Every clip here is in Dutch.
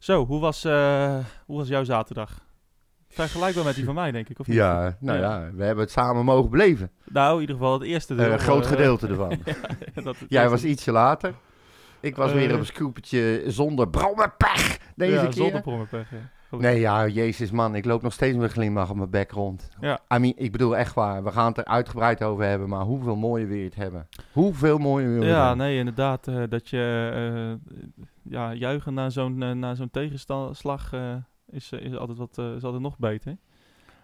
Zo, hoe was, eh, hoe was jouw zaterdag? Vergelijkbaar met die van mij, denk ik. Of niet? Ja, nou ja. we hebben het samen mogen beleven. Nou, in ieder geval het eerste deel. Eh, een groot eh, gedeelte ervan. ja, dat- Jij was ietsje later. Ik was weer op een scoopertje zonder brommerpech deze ja, keer. zonder brommerpech, ja. Nee, ja, jezus man, ik loop nog steeds met glimlach op mijn bek rond. Ja. I mean, ik bedoel echt waar, we gaan het er uitgebreid over hebben, maar hoeveel mooie wil je het hebben? Hoeveel mooie wil je het Ja, hebben? nee, inderdaad. dat je ja, juichen na zo'n eh, na zo'n tegenslag eh, is, eh, is, altijd wat, eh, is altijd nog beter.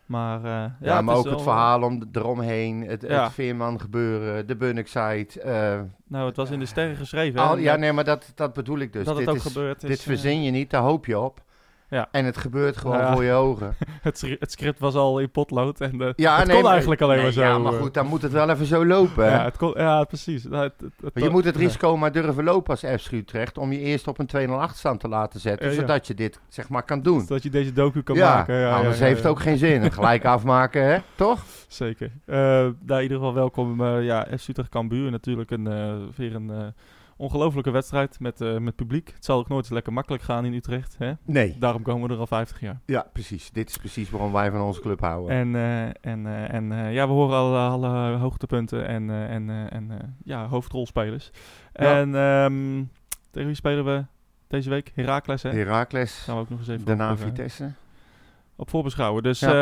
Maar, eh, ja, Ja, maar ook het verhaal om, eromheen, het, Ja. het Veerman gebeuren, de Bunnickside. eh Nou, het was in de sterren geschreven. al, ja, nee, maar dat, dat bedoel ik dus. dat het dit ook is, gebeurd is. dit eh, verzin je niet, daar hoop je op. Ja. En het gebeurt gewoon Ja. voor je ogen. het, scri- het script was al in potlood en eh, Ja, het nee, kon maar- eigenlijk alleen nee, maar zo. Ja, maar eh. goed, dan moet het wel even zo lopen. Ja, het kon, ja precies. Nou, het- het- je moet het risico maar durven lopen als FC Utrecht om je eerst op een 2-0 achterstand te laten zetten, zodat je dit zeg maar kan doen. Zodat je deze docu kan maken. Ja, anders heeft het ook geen zin. Gelijk afmaken, hè? Toch? Zeker. Eh nou, in ieder geval welkom. eh ja, FC Utrecht Cambuur. Natuurlijk een, eh, weer een eh, ongelofelijke wedstrijd met, eh, met publiek. Het zal ook nooit zo lekker makkelijk gaan in Utrecht. Hè? Nee. Daarom komen we er al 50 jaar. Ja, precies. Dit is precies waarom wij van onze club houden. En, eh, en, eh, en ja, we horen alle, alle hoogtepunten en, en, en ja, hoofdrolspelers. Ja. En ehm, tegen wie spelen we deze week? Heracles, hè? Heracles, Gaan we ook nog eens even daarna op, Vitesse. op voorbeschouwen. Dus Ja.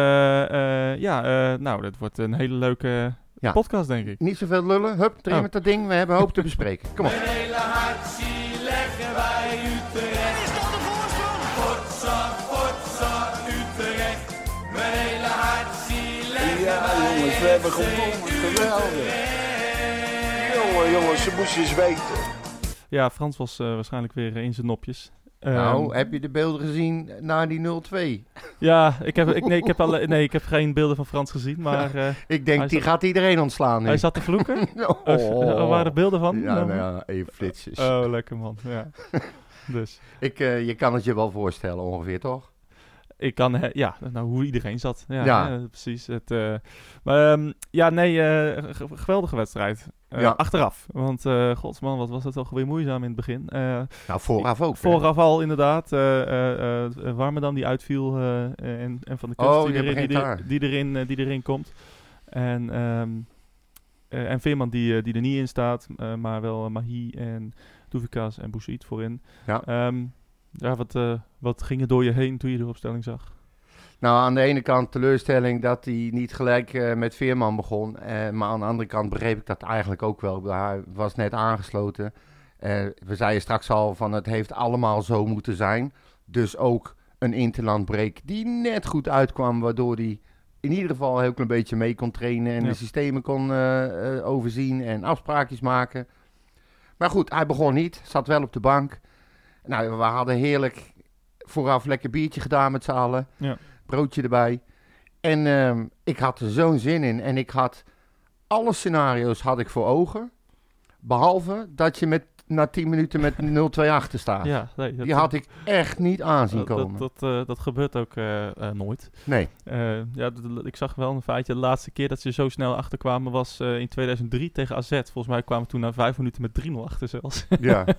ja, ja nou, dat wordt een hele leuke Ja. podcast, denk ik. Niet zoveel lullen. Hup, erin Oh. met dat ding. We hebben hoop te bespreken. Kom op. Mijn hele hart zie leggen wij Utrecht. Is dat de voorsprong? Potsa, potsa, Utrecht. Mijn hele hart zie leggen Ja, wij jongens, we hebben gewonnen. Geweldig. Jongen, jongens, ze moesten eens weten. Ja, Frans was eh, waarschijnlijk weer eh, in zijn nopjes. Nou, Ehm, heb je de beelden gezien na die 0-2? Ja, ik heb, ik, nee, ik heb alle, nee, ik heb geen beelden van Frans gezien, maar eh, Ik denk, die zat- gaat iedereen ontslaan nu. hij zat te vloeken. Oh. Oh. Er waren er beelden van? Ja, nou ja, even flitsjes. Oh, lekker man. Ja. dus Ik, eh, je kan het je wel voorstellen ongeveer, toch? ik kan, ja, nou hoe iedereen zat. Ja, precies. Het, eh, maar ehm, ja, nee, eh, g- geweldige wedstrijd. Eh, Ja. Achteraf, want uh, godsman, wat was het toch weer moeizaam in het begin. Eh, Nou, vooraf ook. Vooraf al inderdaad. eh eh eh, Warmerdam die uitviel eh, en, en van de kust Oh, die, erin, die, er- erin, eh, die erin komt. En, eh, en Veerman die, eh, die er niet in staat, eh, maar wel Mahi en Doevikas en Boussaïd voorin. Ja. Ehm, ja, wat, eh, wat ging er door je heen toen je de opstelling zag? Nou, aan de ene kant teleurstelling dat hij niet gelijk eh, met Veerman begon. eh, maar aan de andere kant begreep ik dat eigenlijk ook wel. Hij was net aangesloten. Eh, we zeiden straks al van het heeft allemaal zo moeten zijn. Dus ook een interlandbreak die net goed uitkwam. Waardoor hij in ieder geval een heel klein beetje mee kon trainen. En Ja. de systemen kon overzien en afspraakjes maken. Maar goed, hij begon niet. Zat wel op de bank. Nou, we hadden heerlijk vooraf lekker biertje gedaan met z'n allen. Ja. Broodje erbij. En ehm, ik had er zo'n zin in. En ik had alle scenario's had ik voor ogen. Behalve dat je met, na 10 minuten met 0-2 achter staat. Ja, nee, dat, Die had ik echt niet aanzien komen. dat, dat, eh, dat gebeurt ook eh, eh, nooit. nee. Ja, ik zag wel een feitje. De laatste keer dat ze zo snel achterkwamen was in 2003 tegen AZ. Volgens mij kwamen we toen na vijf minuten met 3-0 achter zelfs. Ja.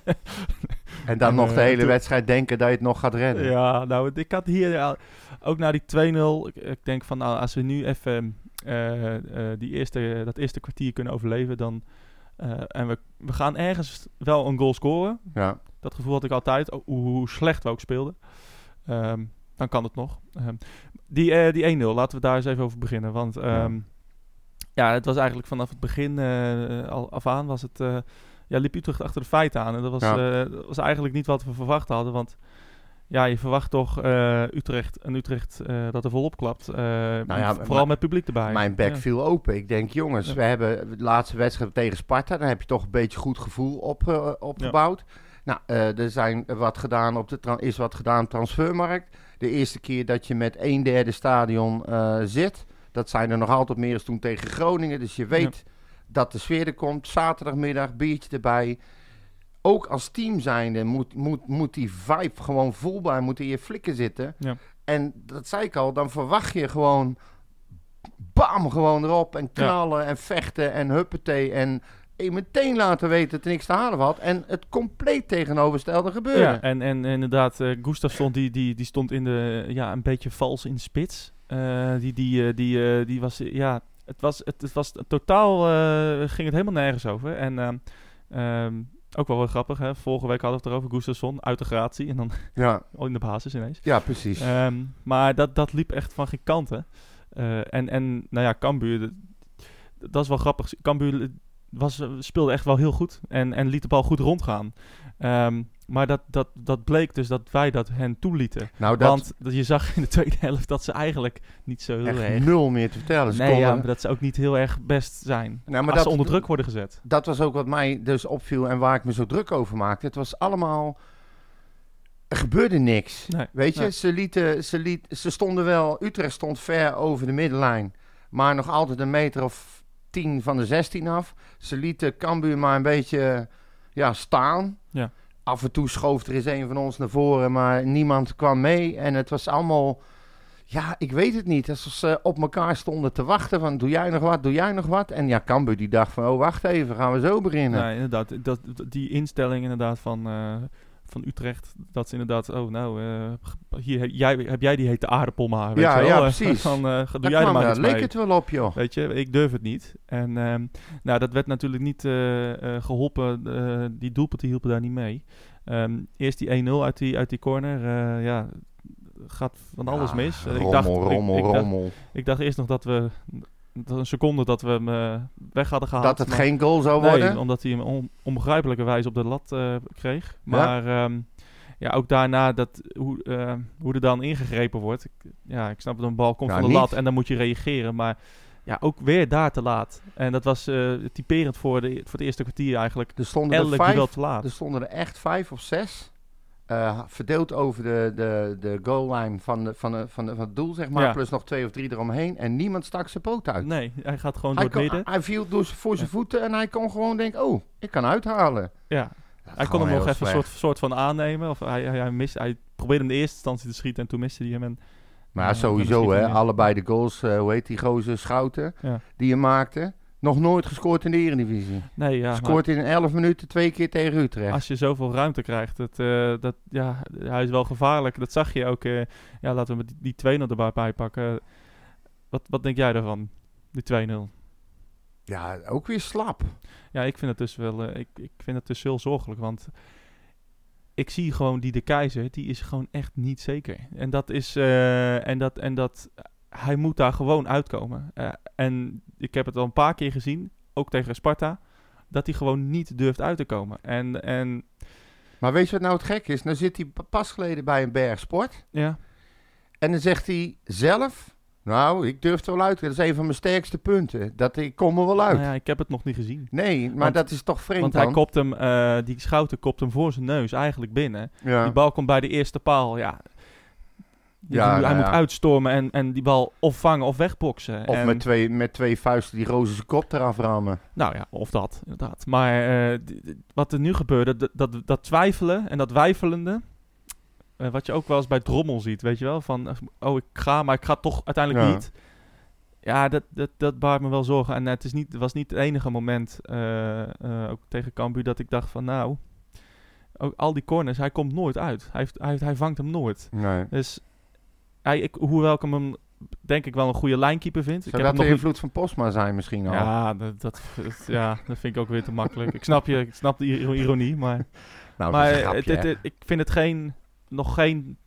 En dan En, nog de hele toen- wedstrijd denken dat je het nog gaat redden. ja, nou, ik had hier ja, ook na die 2-0. Ik, ik denk van, nou, als we nu even die eerste, dat eerste kwartier kunnen overleven, dan. Eh, en we, we gaan ergens wel een goal scoren. Ja. Dat gevoel had ik altijd, hoe, hoe slecht we ook speelden. Ehm, dan kan het nog. Ehm, die eh, die 1-0, laten we daar eens even over beginnen. Want ehm, ja. het was eigenlijk vanaf het begin eh, al af aan was het... ja, liep Utrecht achter de feiten aan. En dat was, Ja. dat was eigenlijk niet wat we verwacht hadden. Want ja, je verwacht toch eh, Utrecht, een Utrecht eh, dat er volop klapt. eh, Nou ja, vooral met publiek erbij. Mijn bek Ja. viel open. Ik denk, jongens, Ja. we hebben de laatste wedstrijd tegen Sparta. Dan heb je toch een beetje goed gevoel op, opgebouwd. Nou, er zijn wat gedaan op de is wat gedaan op de transfermarkt. De eerste keer dat je met een derde stadion zit. Dat zijn er nog altijd meer als toen tegen Groningen. Dus je weet dat de sfeer er komt. Zaterdagmiddag, biertje erbij. Ook als team zijnde moet, moet, moet die vibe gewoon voelbaar, moet in je flikken zitten. Ja. En dat zei ik al, dan verwacht je gewoon bam, gewoon erop en knallen en vechten en huppatee. En meteen laten weten dat er niks te halen had. En het compleet tegenovergestelde gebeurde. Ja, en, en inderdaad, eh Gustafsson die, die, die stond in de, ja, een beetje vals in spits. Eh, die, die, eh, die, die was, ja, het was, het, het was totaal, ging het helemaal nergens over. En ehm, ook wel wel grappig, hè. Vorige week hadden we het erover, Gustafsson uit de gratie en dan Ja, al in de basis ineens. ja precies. Ehm, maar dat, dat liep echt van geen kanten. Eh, en, en, nou ja, Cambuur, dat, dat is wel grappig. Cambuur was, speelde echt wel heel goed en, en liet de bal goed rondgaan. Ehm, maar dat, dat, dat bleek dus dat wij dat hen toelieten. nou, dat Want je zag in de tweede helft dat ze eigenlijk niet zo heel echt erg... nul meer te vertellen. Ze Nee, konden- ja, maar dat ze ook niet heel erg best zijn. Nou, maar als dat- ze onder druk worden gezet. dat was ook wat mij dus opviel en waar ik me zo druk over maakte. Het was allemaal... Er gebeurde niks. Nee, Weet je, ze, lieten, ze, liet, ze stonden wel... Utrecht stond ver over de middenlijn. Maar nog altijd een meter of tien van de 16 af. Ze lieten Cambuur maar een beetje ja, staan. Ja. Af en toe schoof er eens een van ons naar voren, maar niemand kwam mee. En het was allemaal... Ja, ik weet het niet. Alsof ze op elkaar stonden te wachten van... Doe jij nog wat, doe jij nog wat? En ja, Cambuur die dacht van... Oh, wacht even, gaan we zo beginnen. Nee, inderdaad. Dat- die instelling inderdaad van, eh, van Utrecht. Dat ze inderdaad, oh nou, eh, hier, heb jij, heb jij die hete aardappel maar, weet Ja, je wel? ja, Eh, precies. Van, eh, doe Daar jij er maar iets leek het wel op, joh. Weet je, ik durf het niet. En ehm, nou, dat werd natuurlijk niet eh, eh, geholpen. eh, die doelpunten hielpen daar niet mee. Ehm, eerst die 1-0 uit die, uit die corner. ja, gaat van alles Ja, mis. Rommel, ik dacht, rommel, ik, dacht, rommel. ik dacht eerst nog dat we dat een seconde dat we hem eh, weg hadden gehaald. Dat het maar- geen goal zou Nee, worden? omdat hij hem on, onbegrijpelijke wijze op de lat eh, kreeg. Maar ja. ja, ook daarna dat, hoe, eh, hoe er dan ingegrepen wordt. Ik, ja, ik snap dat een bal komt van de niet. lat en dan moet je reageren. Maar ja, ook weer daar te laat. En dat was typerend voor, de, voor het eerste kwartier eigenlijk. Er stonden er Elk vijf duel te laat. Er stonden er echt vijf of zes. Eh, verdeeld over de, de, de goal line van, de, van, de, van, de, van het doel, zeg maar. Ja. Plus nog twee of drie eromheen. En niemand stak zijn poot uit. Nee, hij gaat gewoon hij, door het kon, midden. hij viel z'n- voor zijn voeten en hij kon gewoon denken... Oh, ik kan uithalen. Ja. Dat Hij kon hem nog even een soort, soort van aannemen. Of hij, hij, hij, miste, hij probeerde in de eerste instantie te schieten en toen miste hij hem. En, Maar ja, Ja, sowieso, hè. Allebei de goals, eh, hoe heet die gozer, Schouten, ja. die je maakte. Nog nooit gescoord in de Eredivisie. Nee, ja, Scoort in 11 minuten twee keer tegen Utrecht. Als je zoveel ruimte krijgt, dat, eh, dat, ja, hij is wel gevaarlijk. Dat zag je ook. eh, ja, laten we die, die 2-0 erbij bij pakken. Wat, wat denk jij daarvan, die 2-0? Ja, ook weer slap. Ja, ik vind het dus wel, eh, ik, ik vind het dus heel zorgelijk, want ik zie gewoon die de keizer, die is gewoon echt niet zeker. En dat is, en dat, en dat, hij moet daar gewoon uitkomen. Eh, en ik heb het al een paar keer gezien, ook tegen Sparta, dat hij gewoon niet durft uit te komen. En, en Maar weet je wat nou het gek is? Nou zit hij pa- pas geleden bij een berg sport. ja, En dan zegt hij zelf... Nou, ik durf het wel uit. Dat is een van mijn sterkste punten. Dat ik kom er wel uit. nou ja, ik heb het nog niet gezien. Nee, maar Want- dat is toch vreemd Want hij kopt hem, eh, die schouten kopt hem voor zijn neus eigenlijk binnen. ja. Die bal komt bij de eerste paal, ja. Ja, hij nou moet ja. uitstormen en, en die bal of vangen of wegboksen. Of en, met, twee, met twee vuisten die roze zijn kop eraf rammen. Nou ja, of dat, inderdaad. Maar eh, wat er nu gebeurde, dat, dat, dat twijfelen en dat wijfelende... eh, wat je ook wel eens bij Drommel ziet, weet je wel? Van, eh, oh, ik ga, maar ik ga toch uiteindelijk Ja. niet. Ja, dat, dat, dat baart me wel zorgen. En het, is niet, was niet het enige moment, ook tegen Cambuur, dat ik dacht van... Nou, ook al die corners, hij komt nooit uit. Hij, heeft, hij, hij vangt hem nooit. Nee. Dus, hij, ik, hoewel ik hem denk ik wel een goede lijnkeeper vind. ik Zou heb dat de nog niet- invloed van Posma zijn misschien al? ja, dat, dat, ja, dat vind ik ook weer te makkelijk. Ik snap, je, ik snap de iro- ironie, maar, nou, maar het, het- ik vind het geen, nog geen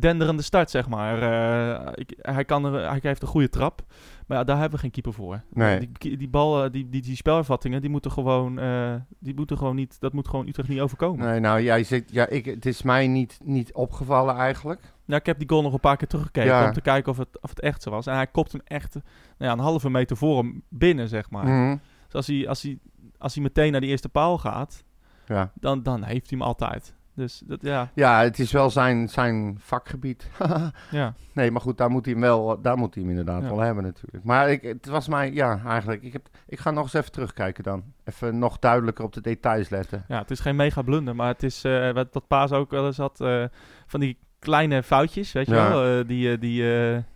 denderende start, zeg maar. Eh, ik, hij, kan er, hij heeft een goede trap, maar ja, daar hebben we geen keeper voor. Nee. Die, die, bal, eh, die, die, die spelervattingen, die moeten gewoon, eh, die moeten gewoon niet, dat moet gewoon Utrecht niet overkomen. Nee, nou, jij zit, ja, ik, het is mij niet, niet opgevallen eigenlijk. Ja, ik heb die goal nog een paar keer teruggekeken Ja. om te kijken of het, of het echt zo was. En hij kopt hem echt nou ja, een halve meter voor hem binnen, zeg maar. Mhm. Dus als hij, als, hij, als hij meteen naar die eerste paal gaat, ja. dan, dan heeft hij hem altijd. Dus dat, ja, ja, het is wel zijn, zijn vakgebied. ja. nee, maar goed, daar moet hij hem wel, daar moet hij hem inderdaad Ja. wel hebben natuurlijk. Maar ik, het was mij, ja, eigenlijk, ik, heb, ik ga nog eens even terugkijken dan. Even nog duidelijker op de details letten. ja, het is geen mega blunder, maar het is eh, wat, wat Paas ook wel eens had, eh, van die kleine foutjes, weet je Ja. wel. Eh, die, die,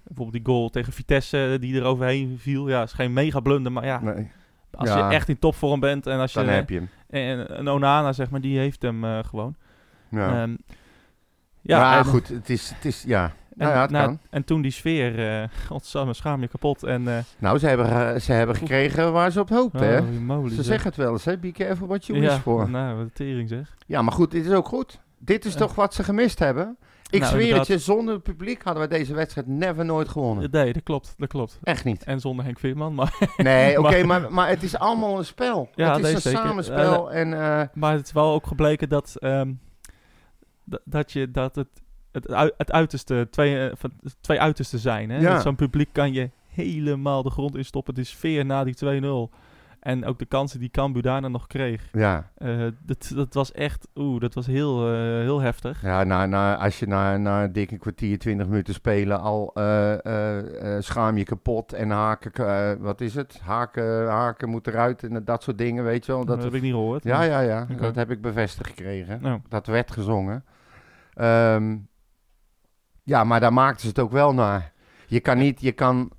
bijvoorbeeld die goal tegen Vitesse die er overheen viel. Ja, is geen mega blunder, maar ja, Nee. Als Ja. je echt in topvorm bent en als je... Dan heb je hem. En een Onana, zeg maar, die heeft hem gewoon. Ja, Ehm, ja, ja, en, goed. Het is, het is, ja. En, Nou ja, en toen die sfeer, eh godsamme, schaam je kapot. En, eh Nou, ze hebben, ze hebben gekregen waar ze op hoopten, hè? moly, Ze zeg. zeggen het wel eens, hè? Be careful what you ja, wish for. nou, wat tering zeg. Ja, maar goed, dit is ook goed. Dit is Ja. toch wat ze gemist hebben? Ik Nou, zweer het je, zonder het publiek hadden we deze wedstrijd never nooit gewonnen. Nee, dat klopt, dat klopt. Echt niet. En zonder Henk Veerman, maar, Nee, oké, Maar- maar, maar het is allemaal een spel. Ja, het is een zeker. samenspel. en, eh, maar het is wel ook gebleken dat, ehm, dat, je, dat het, het, het uiterste, twee, eh, van, twee uitersten zijn. Hè? Ja. Zo'n publiek kan je helemaal de grond instoppen. De sfeer na die 2-0. En ook de kansen die Cambuur daarna nog kreeg. ja, Eh, dat, dat was echt, oeh, dat was heel, eh, heel heftig. ja na, na, als je na, na een dikke kwartier, 20 minuten spelen al schaam je kapot en haken, wat is het? Haken, haken moet eruit en dat soort dingen, weet je wel. Dat, Dat, heb ik niet gehoord. ja, ja, ja, dat heb ik bevestigd gekregen. Nou, Dat werd gezongen. Ehm, ja, maar daar maakten ze het ook wel naar. Je kan niet, je kan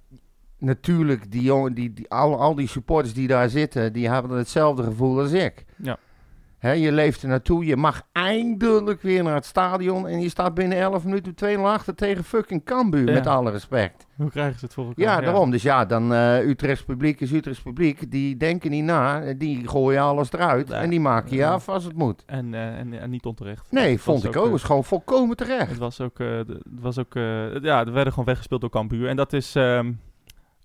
natuurlijk, die jongen, die, die, al, al die supporters die daar zitten, die hebben hetzelfde gevoel als ik. Je leeft er naartoe, je mag eindelijk weer naar het stadion en je staat binnen 11 minuten 2 achter tegen fucking Cambuur, Ja. met alle respect. hoe krijgen ze het voor elkaar? Ja, daarom. Dus ja, dan eh Utrechts publiek is Utrechts publiek. Die denken niet na, die gooien alles eruit Ja. en die maken je Ja. af als het moet. En, eh, en, en niet onterecht. Nee, Het vond was ik ook. Het eh, is gewoon volkomen terecht. Het was ook, eh, het was ook eh, ja, er werden gewoon weggespeeld door Cambuur. En dat is, ehm,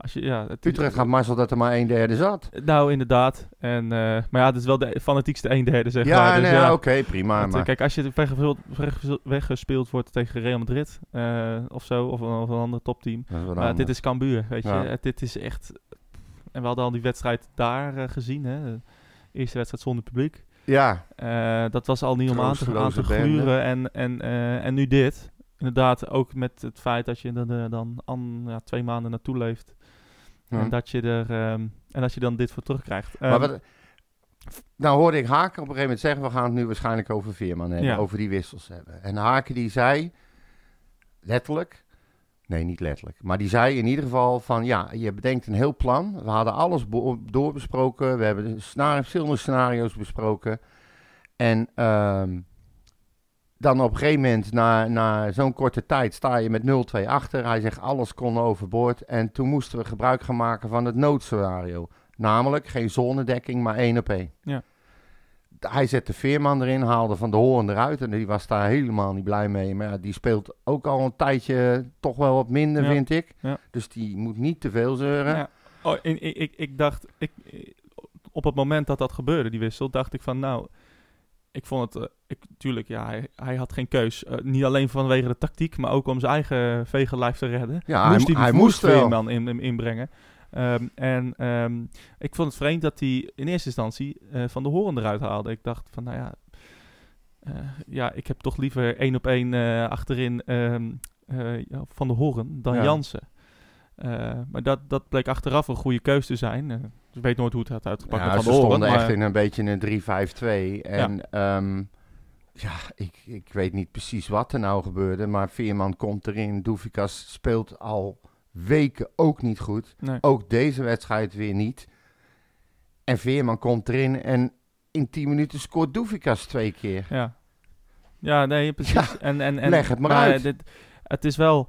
als je, ja, het, Utrecht gaat Marcel dat er maar een derde zat. Nou, inderdaad. En, eh, maar ja, het is wel de fanatiekste een derde, zeg ja, maar. Dus nee, ja, oké, prima. want, eh, maar, Kijk, als je weggespeeld, weggespeeld, wordt tegen Real Madrid eh, of zo, of een, of een ander topteam. Maar dit is Cambuur, weet je. Ja. Dit is echt... En we hadden al die wedstrijd daar gezien, hè. De eerste wedstrijd zonder publiek. Ja, dat was al niet om aan te, aan te gluren. En, en, en nu dit. Inderdaad, ook met het feit dat je er dan an, ja, twee maanden naartoe leeft. En, dat je er, ehm, en dat je dan dit voor terugkrijgt. maar Ehm, wat, nou hoorde ik Haken op een gegeven moment zeggen... we gaan het nu waarschijnlijk over Veerman hebben, Ja. over die wissels hebben. En Haken die zei, letterlijk... Nee, niet letterlijk. Maar die zei in ieder geval van... ja, je bedenkt een heel plan. We hadden alles doorbesproken. We hebben scenario, verschillende scenario's besproken. En... ehm, dan op een gegeven moment, na, na zo'n korte tijd, sta je met 0-2 achter. Hij zegt, alles kon overboord. En toen moesten we gebruik gaan maken van het noodscenario. Namelijk geen zonedekking, maar één op één. Ja. Hij zette Veerman erin, haalde Van de Hoorn eruit. En die was daar helemaal niet blij mee. Maar ja, die speelt ook al een tijdje toch wel wat minder, Ja. vind ik. Ja. Dus die moet niet te veel zeuren. Ja. Oh, ik, ik, ik dacht, ik, op het moment dat dat gebeurde, die wissel, dacht ik van nou, ik vond het, eh, ik, tuurlijk, ja, hij, hij had geen keus. Eh, niet alleen vanwege de tactiek, maar ook om zijn eigen vegenlijf te redden. Ja, moest hij, hij, moest. Veerman in, in, inbrengen. Ehm, en ehm, ik vond het vreemd dat hij in eerste instantie eh, van de horen eruit haalde. Ik dacht van, nou ja, ja, ik heb toch liever één op één achterin ehm, eh, van de horen dan Ja. Jansen. Maar dat, dat bleek achteraf een goede keus te zijn. Ik weet nooit hoe het had uitgepakt Ja, ze stonden maar- echt in een beetje een 3-5-2. En ja, ja ik, ik weet niet precies wat er nou gebeurde. Maar Veerman komt erin. Doefikas speelt al weken ook niet goed. Nee. Ook deze wedstrijd weer niet. En Veerman komt erin en in 10 minuten scoort Doefikas twee keer. Ja. Ja, nee, precies. en, en, en, leg het maar uit. Dit, het is wel...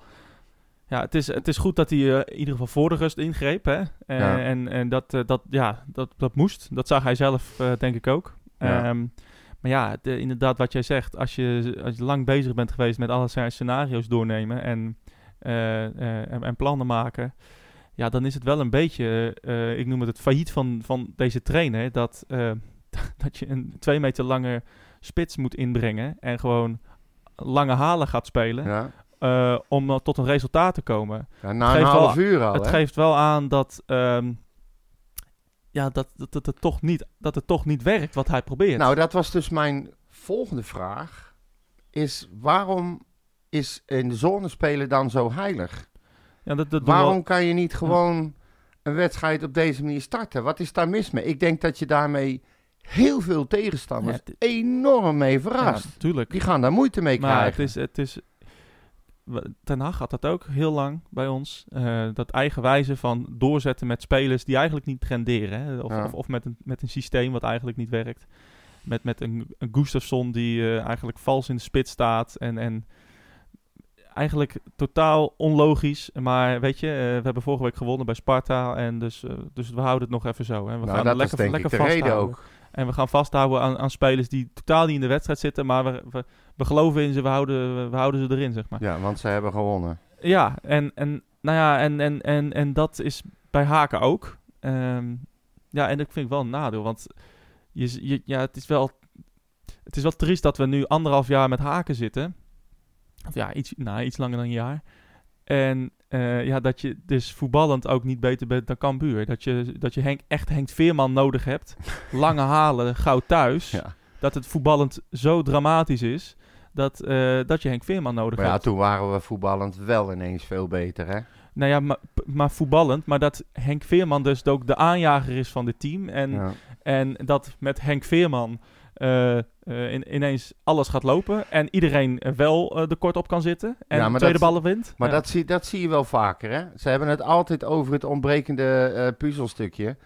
Ja, het is, het is goed dat hij eh, in ieder geval voor de rust ingreep. Hè? Eh, Ja. En, en dat, eh, dat, ja, dat, dat moest. Dat zag hij zelf, eh, denk ik ook. Ja. Ehm, maar ja, de- inderdaad wat jij zegt. Als je, als je lang bezig bent geweest met alle sce- scenario's doornemen en, eh, eh, en, en plannen maken... Ja, dan is het wel een beetje, eh, ik noem het het failliet van, van deze trainer. Dat, eh, dat je een twee meter lange spits moet inbrengen en gewoon lange halen gaat spelen Ja. Eh, om tot een resultaat te komen. Ja, na een half wel- uur al. het hè? geeft wel aan dat, ehm, ja, dat, dat, dat, het toch niet, dat het toch niet werkt wat hij probeert. Nou, dat was dus mijn volgende vraag. Is waarom is in de zone spelen dan zo heilig? ja, dat, dat Waarom wel- kan je niet gewoon een wedstrijd op deze manier starten? Wat is daar mis mee? Ik denk dat je daarmee heel veel tegenstanders Ja, enorm mee ja, verrast. tuurlijk. Die gaan daar moeite mee Maar krijgen. het is, het is Ten Hag had dat ook heel lang bij ons. eh, dat eigenwijze van doorzetten met spelers die eigenlijk niet trenderen. Hè? Of, Ja. of, of met, een, met een systeem wat eigenlijk niet werkt. Met, met een, een Gustafsson die eh, eigenlijk vals in de spits staat. En, en eigenlijk totaal onlogisch. Maar weet je, eh, we hebben vorige week gewonnen bij Sparta. En dus, dus we houden het nog even zo. Hè? We nou, gaan dat lekker, is denk ik lekker de reden vasthouden. ook. En we gaan vasthouden aan, aan spelers die totaal niet in de wedstrijd zitten. Maar we, we, we geloven in ze, we houden, we houden ze erin, zeg maar. Ja, want ze hebben gewonnen. Ja, en, en, nou ja, en, en, en, en dat is bij Haken ook. Ehm, ja, en dat vind ik wel een nadeel. Want je, je, ja, het, is wel, het is wel triest dat we nu anderhalf jaar met Haken zitten. Of ja, iets, nou, iets langer dan een jaar. En eh, ja, dat je dus voetballend ook niet beter bent dan Cambuur. Dat je, dat je Henk, echt Henk Veerman nodig hebt. Lange halen, gauw thuis. Ja. Dat het voetballend zo dramatisch is. Dat, eh, dat je Henk Veerman nodig Maar ja, hebt. toen waren we voetballend wel ineens veel beter, hè? Nou ja, maar, maar voetballend. Maar dat Henk Veerman dus ook de aanjager is van dit team. En, Ja. en dat met Henk Veerman eh, eh, in, ineens alles gaat lopen. En iedereen wel de kort op kan zitten. En Ja, maar tweede dat- ballen wint. Maar Ja. dat, zie, dat zie je wel vaker, hè? Ze hebben het altijd over het ontbrekende puzzelstukje.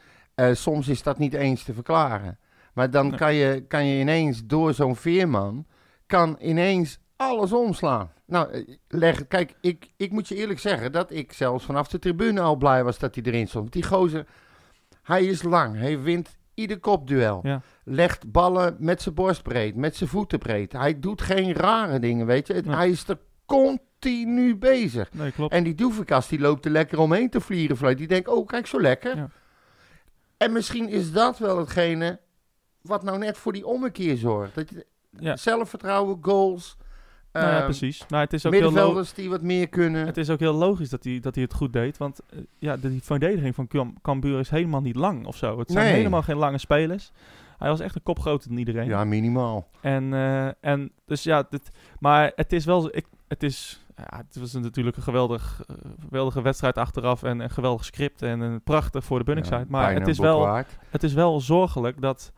Soms is dat niet eens te verklaren. Maar dan Nee. kan, je, kan je ineens door zo'n veerman... kan ineens alles omslaan. Nou, eh, leg, kijk, ik, ik moet je eerlijk zeggen... dat ik zelfs vanaf de tribune al blij was dat hij erin stond. Die gozer, hij is lang. Hij wint ieder kopduel. Ja. Legt ballen met zijn borst breed, met zijn voeten breed. Hij doet geen rare dingen, weet je. Het- Nee. Hij is er continu bezig. Nee, klopt. En die Doevekas die loopt er lekker omheen te vliegen. Fluit. Die denkt, oh kijk zo lekker. Ja. En misschien is dat wel hetgene wat nou net voor die ommekeer zorgt. Dat je, Ja. Zelfvertrouwen, goals. Nou ja, ehm, precies. Maar het is ook heel middenvelders die wat meer kunnen. Het is ook heel logisch dat hij, dat hij het goed deed. Want eh, ja, de, die verdediging van Cam- Cambuur is helemaal niet lang of zo. Het zijn Nee. helemaal geen lange spelers. Hij was echt een kop groter dan iedereen. ja, minimaal. En, eh, en dus ja, dit, maar het is wel, ik, het is, ja, het was natuurlijk een geweldig, eh, geweldige wedstrijd achteraf en een geweldig script en een prachtig voor de Bunningside. Ja, maar het is, wel, waard. het is wel zorgelijk dat,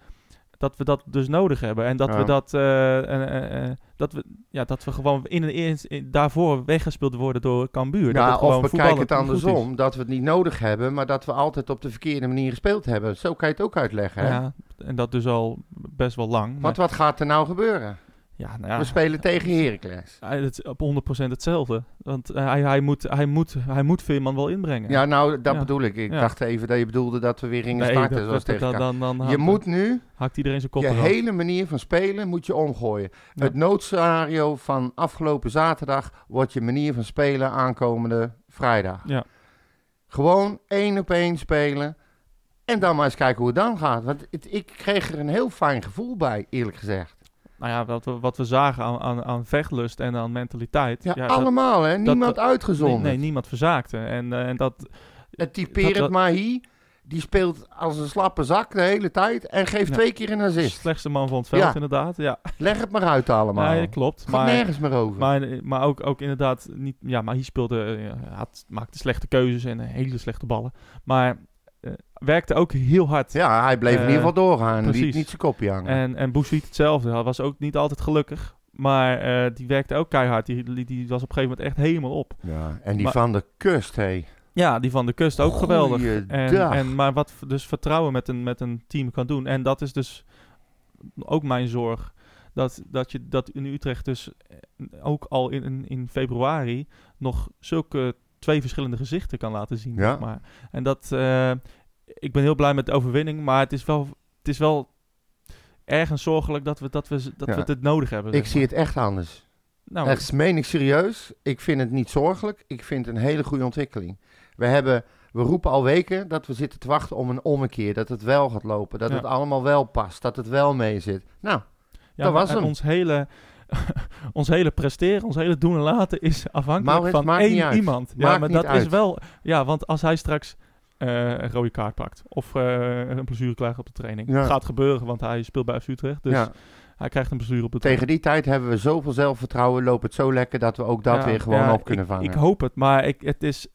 dat we dat dus nodig hebben en dat Ja. we dat, eh, dat we, ja, dat we gewoon in een eerst in- daarvoor weggespeeld worden door Cambuur. dat Ja, het of het niet goed is. andersom. Dat we het niet nodig hebben, maar dat we altijd op de verkeerde manier gespeeld hebben. Zo kan je het ook uitleggen. Hè? Ja, en dat dus al best wel lang. Maar, wat gaat er nou gebeuren? Ja, nou ja, We spelen tegen Heracles. Hij- Het is op 100% hetzelfde. Want eh, hij, hij, moet, hij, moet, hij moet Veerman wel inbrengen. Ja, nou, dat Ja. bedoel ik. Ik Ja. dacht even dat je bedoelde dat we weer gingen Nee, starten. dat- zoals tegen dan, dan, dan je moet nu haakt iedereen zijn kop je eraf. hele manier van spelen moet je omgooien. Ja. Het noodscenario van afgelopen zaterdag wordt je manier van spelen aankomende vrijdag. Ja. Gewoon één op één spelen. En dan maar eens kijken hoe het dan gaat. Want het- ik kreeg er een heel fijn gevoel bij, eerlijk gezegd. Nou ja, wat we, wat we zagen aan, aan, aan vechtlust en aan mentaliteit. Ja, allemaal hè. Niemand dat- uitgezonderd. nee, nee, niemand verzaakte. En, eh, en dat, Het het Mahi. Die speelt als een slappe zak de hele tijd. En geeft Ja. twee keer een assist. slechtste man van het veld, Ja. inderdaad. Ja, Leg het maar uit allemaal. ja klopt. Gaat Maar, nergens meer over. maar, maar ook, ook inderdaad niet... Ja, maar hij speelde... eh, had, maakte slechte keuzes en eh, hele slechte ballen. Maar eh, werkte ook heel hard. ja, hij bleef in Eh, ieder geval doorgaan. Liet niet zijn kopje hangen. En, en Boussuit hetzelfde. Hij was ook niet altijd gelukkig. Maar eh, die werkte ook keihard. Die, die, was op een gegeven moment echt helemaal op. ja, en die maar- van de kust, hé. Ja, die van de kust ook geweldig. En, en, maar wat dus vertrouwen met een, met een team kan doen. En dat is dus ook mijn zorg. Dat, dat je dat in Utrecht dus eh, ook al in, in, februari nog zulke twee verschillende gezichten kan laten zien. Ja. zeg maar. En dat, eh, ik ben heel blij met de overwinning, maar het is wel, het is wel ergens zorgelijk dat we, dat we, dat Ja. we het nodig hebben. Ik zeg zie maar. het echt anders. Nou, Echt, meen ik serieus. Ik vind het niet zorgelijk. Ik vind het een hele goede ontwikkeling. We, hebben, we roepen al weken dat we zitten te wachten om een ommekeer. Dat het wel gaat lopen. Dat Ja. het allemaal wel past. Dat het wel mee zit. Nou, Ja, Dat maar, was en hem. Ons hele, ons hele presteren, ons hele doen en laten is afhankelijk Maurits, van maakt niet één uit. iemand. Ja, Maakt maar niet dat is wel... Ja, want als hij straks eh, een rode kaart pakt of eh, een blessure krijgt op de training. Ja. Gaat gebeuren, want hij speelt bij FC Utrecht. Dus ja. hij krijgt een blessure op de tegen die tijd hebben we zoveel zelfvertrouwen. Loopt het zo lekker dat we ook dat Ja, weer gewoon op kunnen ik, vangen. Ik hoop het, maar ik, het is...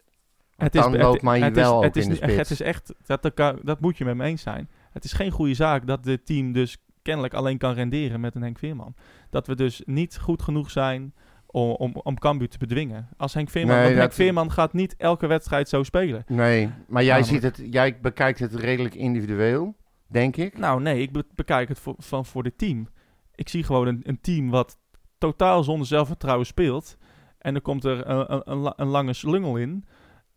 Het is, dan loopt wel het is in de Het is echt, dat, dat moet je met me eens zijn. Het is geen goede zaak dat dit team dus kennelijk alleen kan renderen met een Henk Veerman. Dat we dus niet goed genoeg zijn om, om, om Cambuur te bedwingen. Als Henk Veerman, Nee, want Henk Veerman gaat niet elke wedstrijd zo spelen. Nee, maar jij, Namelijk. ziet het, jij bekijkt het redelijk individueel, denk ik. Nou nee, ik be- bekijk het voor, van voor dit team. Ik zie gewoon een, een team wat totaal zonder zelfvertrouwen speelt. En dan komt er een, een, een lange slungel in.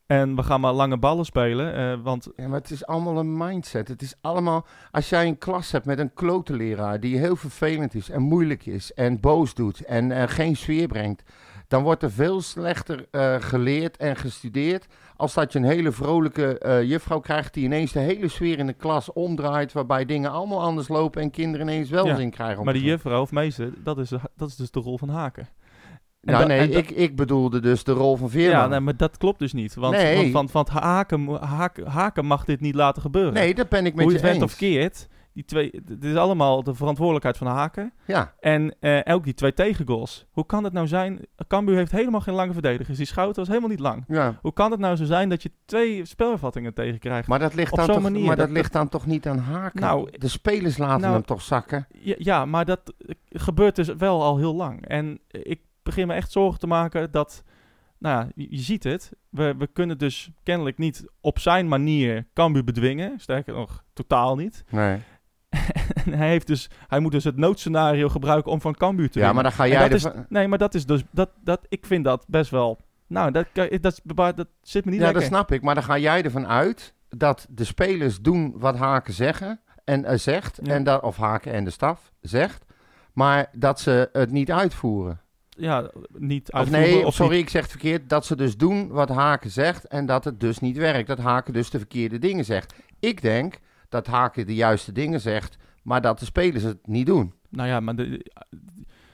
En we gaan maar lange ballen spelen. eh, want Ja, maar het is allemaal een mindset. Het is allemaal... Als jij een klas hebt met een klote leraar die heel vervelend is en moeilijk is en boos doet en eh, geen sfeer brengt, dan wordt er veel slechter eh, geleerd en gestudeerd als dat je een hele vrolijke juffrouw krijgt die ineens de hele sfeer in de klas omdraait, waarbij dingen allemaal anders lopen en kinderen ineens wel Ja, zin krijgen. om maar die juffrouw of meester, dat is, dat is dus de rol van Haken. Nou da- nee, ik, ik bedoelde dus de rol van Veerman. Ja, nee, maar dat klopt dus niet. Want, Nee. want, want, want Haken, Haken, Haken mag dit niet laten gebeuren. nee, dat ben ik met Hoe je je het eens. of keert, die twee, dit is allemaal de verantwoordelijkheid van Haken. Ja, En ook die twee tegengoals. Hoe kan het nou zijn? Cambuur heeft helemaal geen lange verdedigers. Die Schouten was helemaal niet lang. ja. Hoe kan het nou zo zijn dat je twee spelvattingen tegenkrijgt? Maar dat ligt, dan toch, manier, maar dat, dat- ligt dan toch niet aan haken? Nou, de spelers laten nou, hem toch zakken? Ja, ja, maar dat eh, gebeurt dus wel al heel lang. En ik begin me echt zorgen te maken dat... Nou ja, je, je ziet het. We, we kunnen dus kennelijk niet op zijn manier Cambuur bedwingen. Sterker nog, totaal niet. Nee. en hij, heeft dus, hij moet dus het noodscenario gebruiken om van Cambuur te Ja, winnen. maar dan ga jij dat is, nee, maar dat is dus... Dat, dat, ik vind dat best wel... Nou, dat, dat, dat zit me niet Ja, dat lekker. snap ik. Maar dan ga jij ervan uit dat de spelers doen wat Haken zeggen en eh, zegt. Ja. En dat, of Haken en de staf zegt. Maar dat ze het niet uitvoeren. Ja, niet Of uitvoeren nee, of sorry, niet- ik zeg het verkeerd. Dat ze dus doen wat Haken zegt en dat het dus niet werkt. Dat Haken dus de verkeerde dingen zegt. Ik denk dat Haken de juiste dingen zegt, maar dat de spelers het niet doen. Nou ja, maar de,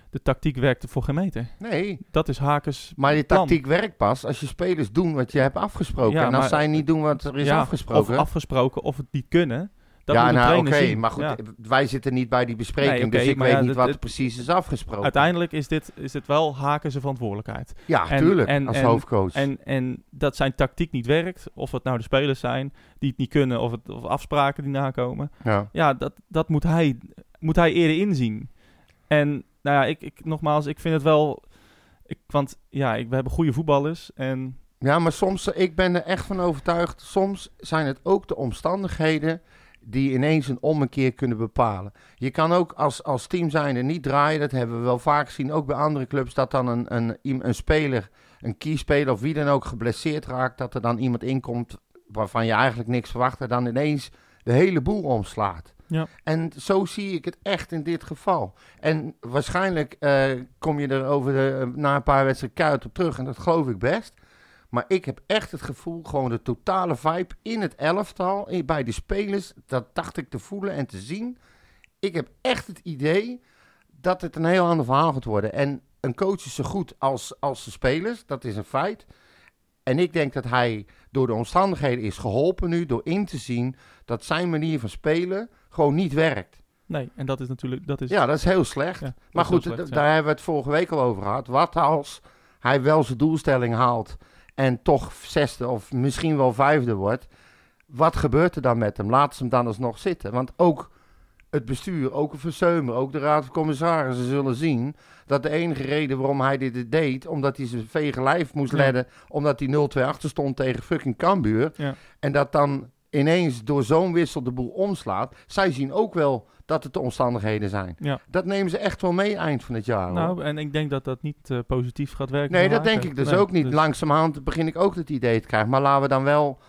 de tactiek werkte voor geen meter. Nee, Dat is Hakens maar die plan. tactiek werkt pas als je spelers doen wat je hebt afgesproken. Ja, en als maar- zij niet doen wat er is Ja, afgesproken. Of afgesproken of het niet kunnen. Dat ja, nou oké, maar goed, Ja. wij zitten niet bij die bespreking, Nee, dus ik weet ja, niet wat er precies is afgesproken. Uiteindelijk is dit, is dit wel Hakens verantwoordelijkheid. ja, en- tuurlijk, en- als en- hoofdcoach. En, en dat zijn tactiek niet werkt, of het nou de spelers zijn die het niet kunnen, of, het, of afspraken die nakomen. ja. Ja, dat, dat moet, hij, moet hij eerder inzien. En nou ja, ik, ik, nogmaals, ik vind het wel... Ik, want ja, ik, we hebben goede voetballers en ja, maar soms, eh, ik ben er echt van overtuigd, soms zijn het ook de omstandigheden die ineens een ommekeer kunnen bepalen. Je kan ook als, als team zijnde niet draaien, dat hebben we wel vaak gezien, ook bij andere clubs, dat dan een, een, een speler, een keyspeler of wie dan ook geblesseerd raakt, dat er dan iemand inkomt waarvan je eigenlijk niks verwacht en dan ineens de hele boel omslaat. Ja. En zo zie ik het echt in dit geval. En waarschijnlijk eh, kom je er over de, na een paar wedstrijden keihard op terug. En dat geloof ik best. Maar ik heb echt het gevoel, gewoon de totale vibe in het elftal, bij de spelers, dat dacht ik te voelen en te zien. Ik heb echt het idee dat het een heel ander verhaal gaat worden. En een coach is zo goed als, als de spelers, dat is een feit. En ik denk dat hij door de omstandigheden is geholpen nu, door in te zien dat zijn manier van spelen gewoon niet werkt. nee, en dat is natuurlijk... Dat is, Ja, dat is heel slecht. Ja, maar goed, slecht, ja. daar hebben we het vorige week al over gehad. Wat als hij wel zijn doelstelling haalt en toch zesde of misschien wel vijfde wordt? Wat gebeurt er dan met hem? Laat ze hem dan alsnog zitten. Want ook het bestuur, ook een Verseumer, ook de raad van commissarissen zullen zien dat de enige reden waarom hij dit deed, omdat hij zijn vege lijf moest Ja. omdat hij 0-2 achter stond tegen fucking Cambuur. Ja. En dat dan ineens door zo'n wissel de boel omslaat. Zij zien ook wel dat het de omstandigheden zijn. Ja. Dat nemen ze echt wel mee eind van het jaar. hoor. Nou, en ik denk dat dat niet eh, positief gaat werken. nee, dat denk ik dus Nee, ook niet. Langzamerhand begin ik ook het idee te krijgen. Maar laten we dan wel...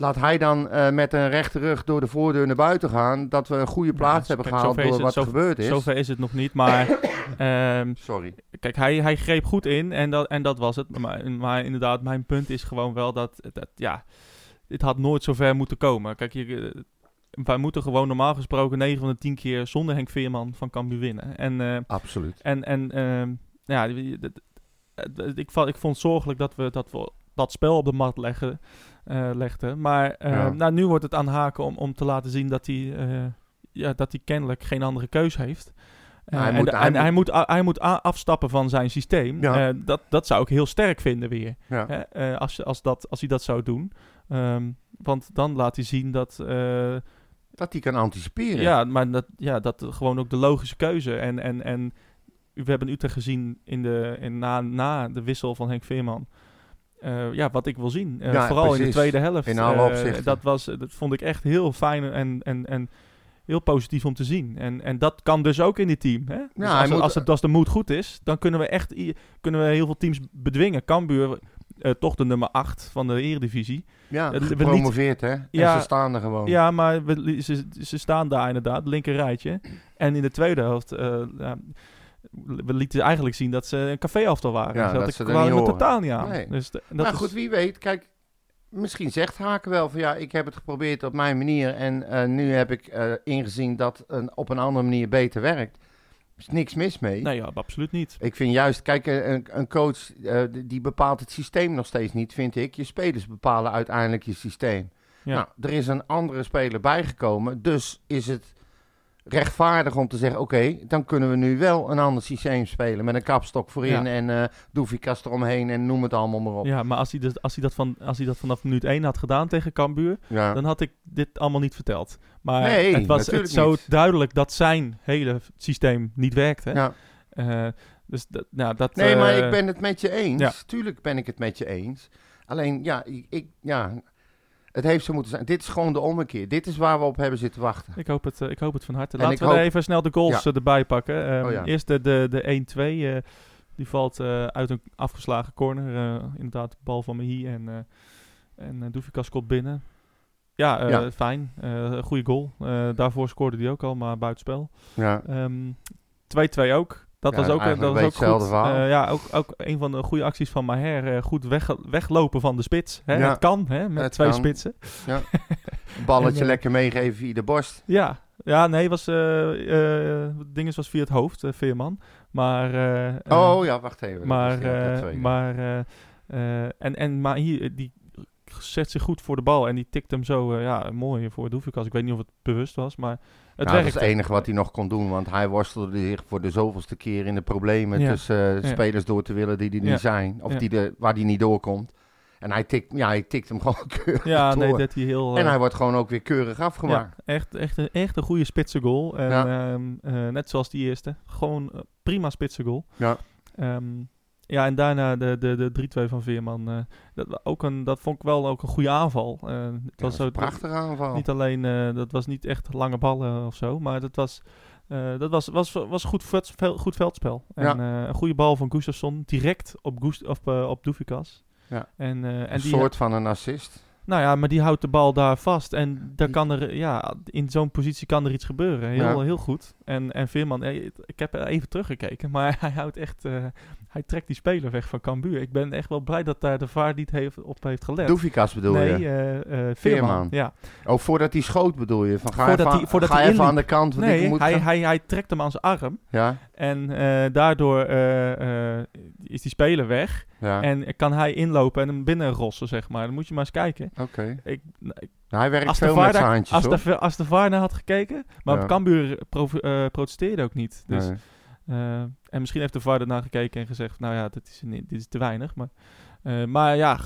Laat hij dan eh, met een rechte rug door de voordeur naar buiten gaan. Dat we een goede plaats Ja, hebben gehaald zover door het- wat zo- gebeurd is. Zover is het nog niet, maar... ehm, Sorry. Kijk, hij, hij greep goed in en dat, en dat was het. Maar, maar inderdaad, mijn punt is gewoon wel dat, dat ja, dit had nooit zo ver moeten komen. Kijk, je, eh, wij moeten gewoon normaal gesproken 9 van de 10 keer zonder Henk Veerman van Cambuur winnen. En, eh, Absoluut. en, en ehm, ja, ik, vond, ik vond het zorgelijk dat we dat, we dat spel op de mat leggen, legden. Maar eh, Ja. nou, nu wordt het aan Haken om, om te laten zien dat hij, eh, ja, dat hij kennelijk geen andere keus heeft. Hij en moet- hij en moet- hij moet, hij moet afstappen van zijn systeem. Ja. Dat, dat zou ik heel sterk vinden weer. Ja. Eh, als, als, dat, als hij dat zou doen. Ehm, want dan laat hij zien dat... Dat hij kan anticiperen. ja, maar dat, ja, dat gewoon ook de logische keuze. En, en, en we hebben Utrecht gezien in de, in, na, na de wissel van Henk Veerman. Eh, ja, wat ik wil zien. Eh, Ja, vooral in de tweede helft. In alle opzichten. dat, was, dat vond ik echt heel fijn en, en, en heel positief om te zien. En, en dat kan dus ook in dit team. Hè? Dus als, moet- als, het, als de moed goed is, dan kunnen we echt kunnen we heel veel teams bedwingen. Cambuur, eh, toch de nummer 8 van de Eredivisie. Ja, we gepromoveerd hè. En Ja. ze staan er gewoon. Ja, maar we, ze, ze staan daar inderdaad, linker rijtje. En in de tweede helft, eh, ja, we lieten eigenlijk zien dat ze een caféaftal waren. Ja, Dus dat ik er horen. totaal niet aan. Nee. Dus dat maar is- goed, wie weet. Kijk, misschien zegt Haken wel van ja, ik heb het geprobeerd op mijn manier. En eh, nu heb ik ingezien dat een, op een andere manier beter werkt. Is niks mis mee. Nee, ja, absoluut niet. Ik vind juist, kijk, een, een coach eh, die- die bepaalt het systeem nog steeds niet, vind ik. Je spelers bepalen uiteindelijk je systeem. Ja. Nou, er is een andere speler bijgekomen, dus is het rechtvaardig om te zeggen, oké, dan kunnen we nu wel een ander systeem spelen. Met een kapstok voorin Ja. en eh doefikas eromheen en noem het allemaal maar op. Ja, maar als hij, dus, als, hij dat van, als hij dat vanaf minuut 1 had gedaan tegen Cambuur, Ja. dan had ik dit allemaal niet verteld. Maar Nee, het was het zo niet. duidelijk dat zijn hele systeem niet werkte. Ja. Eh, dus dat, nou, dat, Nee, maar eh, ik ben het met je eens. Tuurlijk ben ik het met je eens. Alleen, ja, ik, ik- ja, het heeft zo moeten zijn. Dit is gewoon de ommekeer. Dit is waar we op hebben zitten wachten. Ik hoop het, eh, ik hoop het van harte. En Laten we hoop- even snel de goals Ja. eh, erbij pakken. Ehm, Oh ja. Eerst de, de, de 1-2. eh, die valt uit een afgeslagen corner. inderdaad, de bal van Mehi en, en Doefikas komt binnen. Ja, Ja. fijn. Goede goal. Daarvoor scoorde hij ook al, maar buitenspel. Ja. Ehm 2-2 ook. Dat Ja, was ook, dat een was ook goed. Eh, ja, ook, ook een van de goede acties van Maher. eh, goed weg, weglopen van de spits. Hè? Ja. Het kan, hè, met twee kan. spitsen. Een balletje En, eh, lekker meegeven via de borst. Ja, ja nee, was, eh dinges was via het hoofd, Veerman. Maar, oh ja, wacht even. maar, ja, maar, en, en, maar hier, die zet zich goed voor de bal en die tikt hem zo, eh, ja, mooi voor Doefikas. Ik weet niet of het bewust was, maar het Nou, dat is werkte. het enige wat hij nog kon doen, want hij worstelde zich voor de zoveelste keer in de problemen Ja. tussen eh, Ja. spelers door te willen die er niet Ja. zijn, of die de, waar die niet doorkomt. En hij tikt, ja, hij tikt hem gewoon keurig Ja, nee, door. dat hij heel... En eh, hij wordt gewoon ook weer keurig afgemaakt. Ja, echt, echt, een, echt een goede spitse goal. En, Ja. ehm, eh, net zoals die eerste. Gewoon prima spitse goal. Ja. Ehm, ja, en daarna de, de, de 3-2 van Veerman. eh, dat, ook een, dat vond ik wel ook een goede aanval. Eh, het Ja, was een prachtige aanval. Niet alleen, eh, dat was niet echt lange ballen of zo, maar dat was, dat was, was, was goed, goed veldspel. En Ja. een goede bal van Gustafsson, direct op, Gust op, op Doefikas. Ja. En, en een die, soort van een assist. Nou ja, maar die houdt de bal daar vast. En daar kan er, ja, in zo'n positie kan er iets gebeuren. Heel, Ja. heel goed. En, en Veerman, eh, ik heb even teruggekeken, maar hij houdt echt, eh, hij trekt die speler weg van Cambuur. Ik ben echt wel blij dat daar de VAR niet heeft, op heeft gelet. Doefikas bedoel nee, je? eh, eh, Veerman. Veerman. Ja. Oh, voordat hij schoot bedoel je? Van, ga Voordat even, hij- voordat ga hij even aan de kant, want ik Nee, moet hij, gaan- hij, hij trekt hem aan zijn arm. Ja, En daardoor is die speler weg. Ja. En kan hij inlopen en hem binnen rossen, zeg maar. Dan moet je maar eens kijken. Oké. Ik, ik Nou, hij werkt veel met zijn handjes, als, hoor. de, als de VAR naar had gekeken. Maar Ja. Cambuur eh, protesteerde ook niet. Dus, Nee. eh, en misschien heeft de VAR ernaar gekeken en gezegd... Nou ja, dit is, dit is te weinig. Maar, eh, maar ja,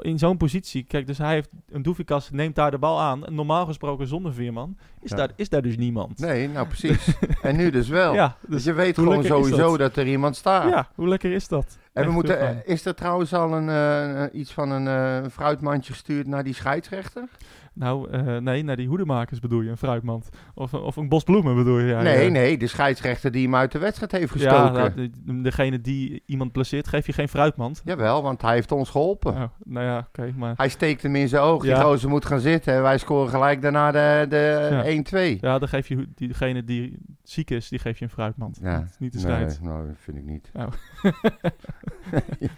in zo'n positie... Kijk, dus hij heeft... Een Doefikas neemt daar de bal aan. Normaal gesproken zonder Veerman... Is, Ja. daar, is daar dus niemand. Nee, nou precies. en nu dus wel. Ja, Dus dus je weet gewoon sowieso dat? dat? er iemand staat. ja, hoe lekker is dat? En we moeten, eh, is er trouwens al een, eh, eh, iets van een fruitmandje gestuurd naar die scheidsrechter? Nou, eh, nee, naar die hoedemakers bedoel je, een fruitmand. Of, een- of een bos bloemen bedoel je. Ja, nee, ja. nee, de scheidsrechter die hem uit de wedstrijd heeft Ja, gestoken. nou, de- degene die iemand blesseert, geef je geen fruitmand. Jawel, want hij heeft ons geholpen. Oh, nou ja, oké, maar... Hij steekt hem in zijn oog. Ja. Die gozer moet gaan zitten. En wij scoren gelijk daarna de, de Ja. 1-2. Ja, dan geef je diegene die ziek is, die geef je een fruitmand. Ja. Niet de Nee, scheids. nou, dat vind ik niet.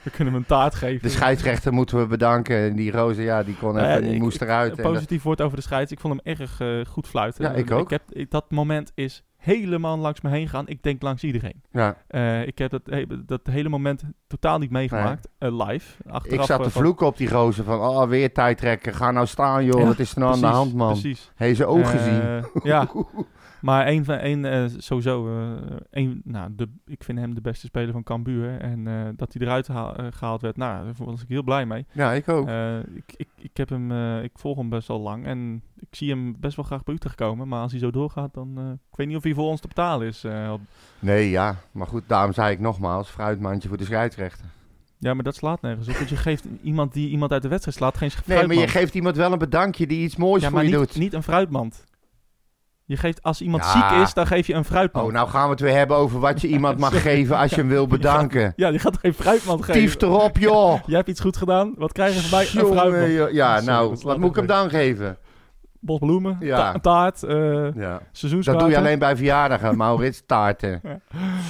We kunnen hem een taart geven. De scheidsrechter moeten we bedanken. En die roze, ja, die kon Nou ja, even, die moest eruit. En dat- Positief woord over de scheids. Ik vond hem erg eh, goed fluiten. Ja, ik ook. heb, ik- dat moment is helemaal langs me heen gegaan. Ik denk langs iedereen. ja. Eh, ik heb dat, he- dat hele moment totaal niet meegemaakt. eh, live. Achteraf, Ik zat eh, te van- vloeken op die roze van, oh, weer tijdrekken. Ga nou staan, joh. Ja, Wat is er nou aan de hand, man? Precies. Heeft zijn oog Eh, gezien? Ja, Maar één van één, eh, sowieso, eh één, nou, de, ik vind hem de beste speler van Cambuur. En eh, dat hij eruit haal- eh, gehaald werd, nou, daar was ik heel blij mee. Ja, ik ook. Eh, ik, ik, ik, heb hem, eh, ik volg hem best wel lang en ik zie hem best wel graag bij Utrecht komen. Maar als hij zo doorgaat, dan... eh, ik weet niet of hij voor ons te betalen is. eh, Nee, ja. Maar goed, daarom zei ik nogmaals, fruitmandje voor de scheidsrechter. ja, maar dat slaat nergens op. Want je geeft iemand die iemand uit de wedstrijd slaat geen Nee, fruitmand. maar je geeft iemand wel een bedankje die iets moois ja, voor maar je niet, doet. niet een fruitmand. Je geeft, als iemand Ja. ziek is, dan geef je een fruitmand. Oh, nou gaan we het weer hebben over wat je iemand mag geven als je hem wil bedanken. Ja, die gaat geen fruitmand geven? Tief erop, joh. Jij hebt iets goed gedaan. Wat krijg je van mij? Een fruitmand. Ja, nou, wat moet ik hem dan geven? Bos bloemen, Ja. ta- een taart, Ja. seizoenskaarten. Dat doe je alleen bij verjaardagen, Maurits, taarten. Ja.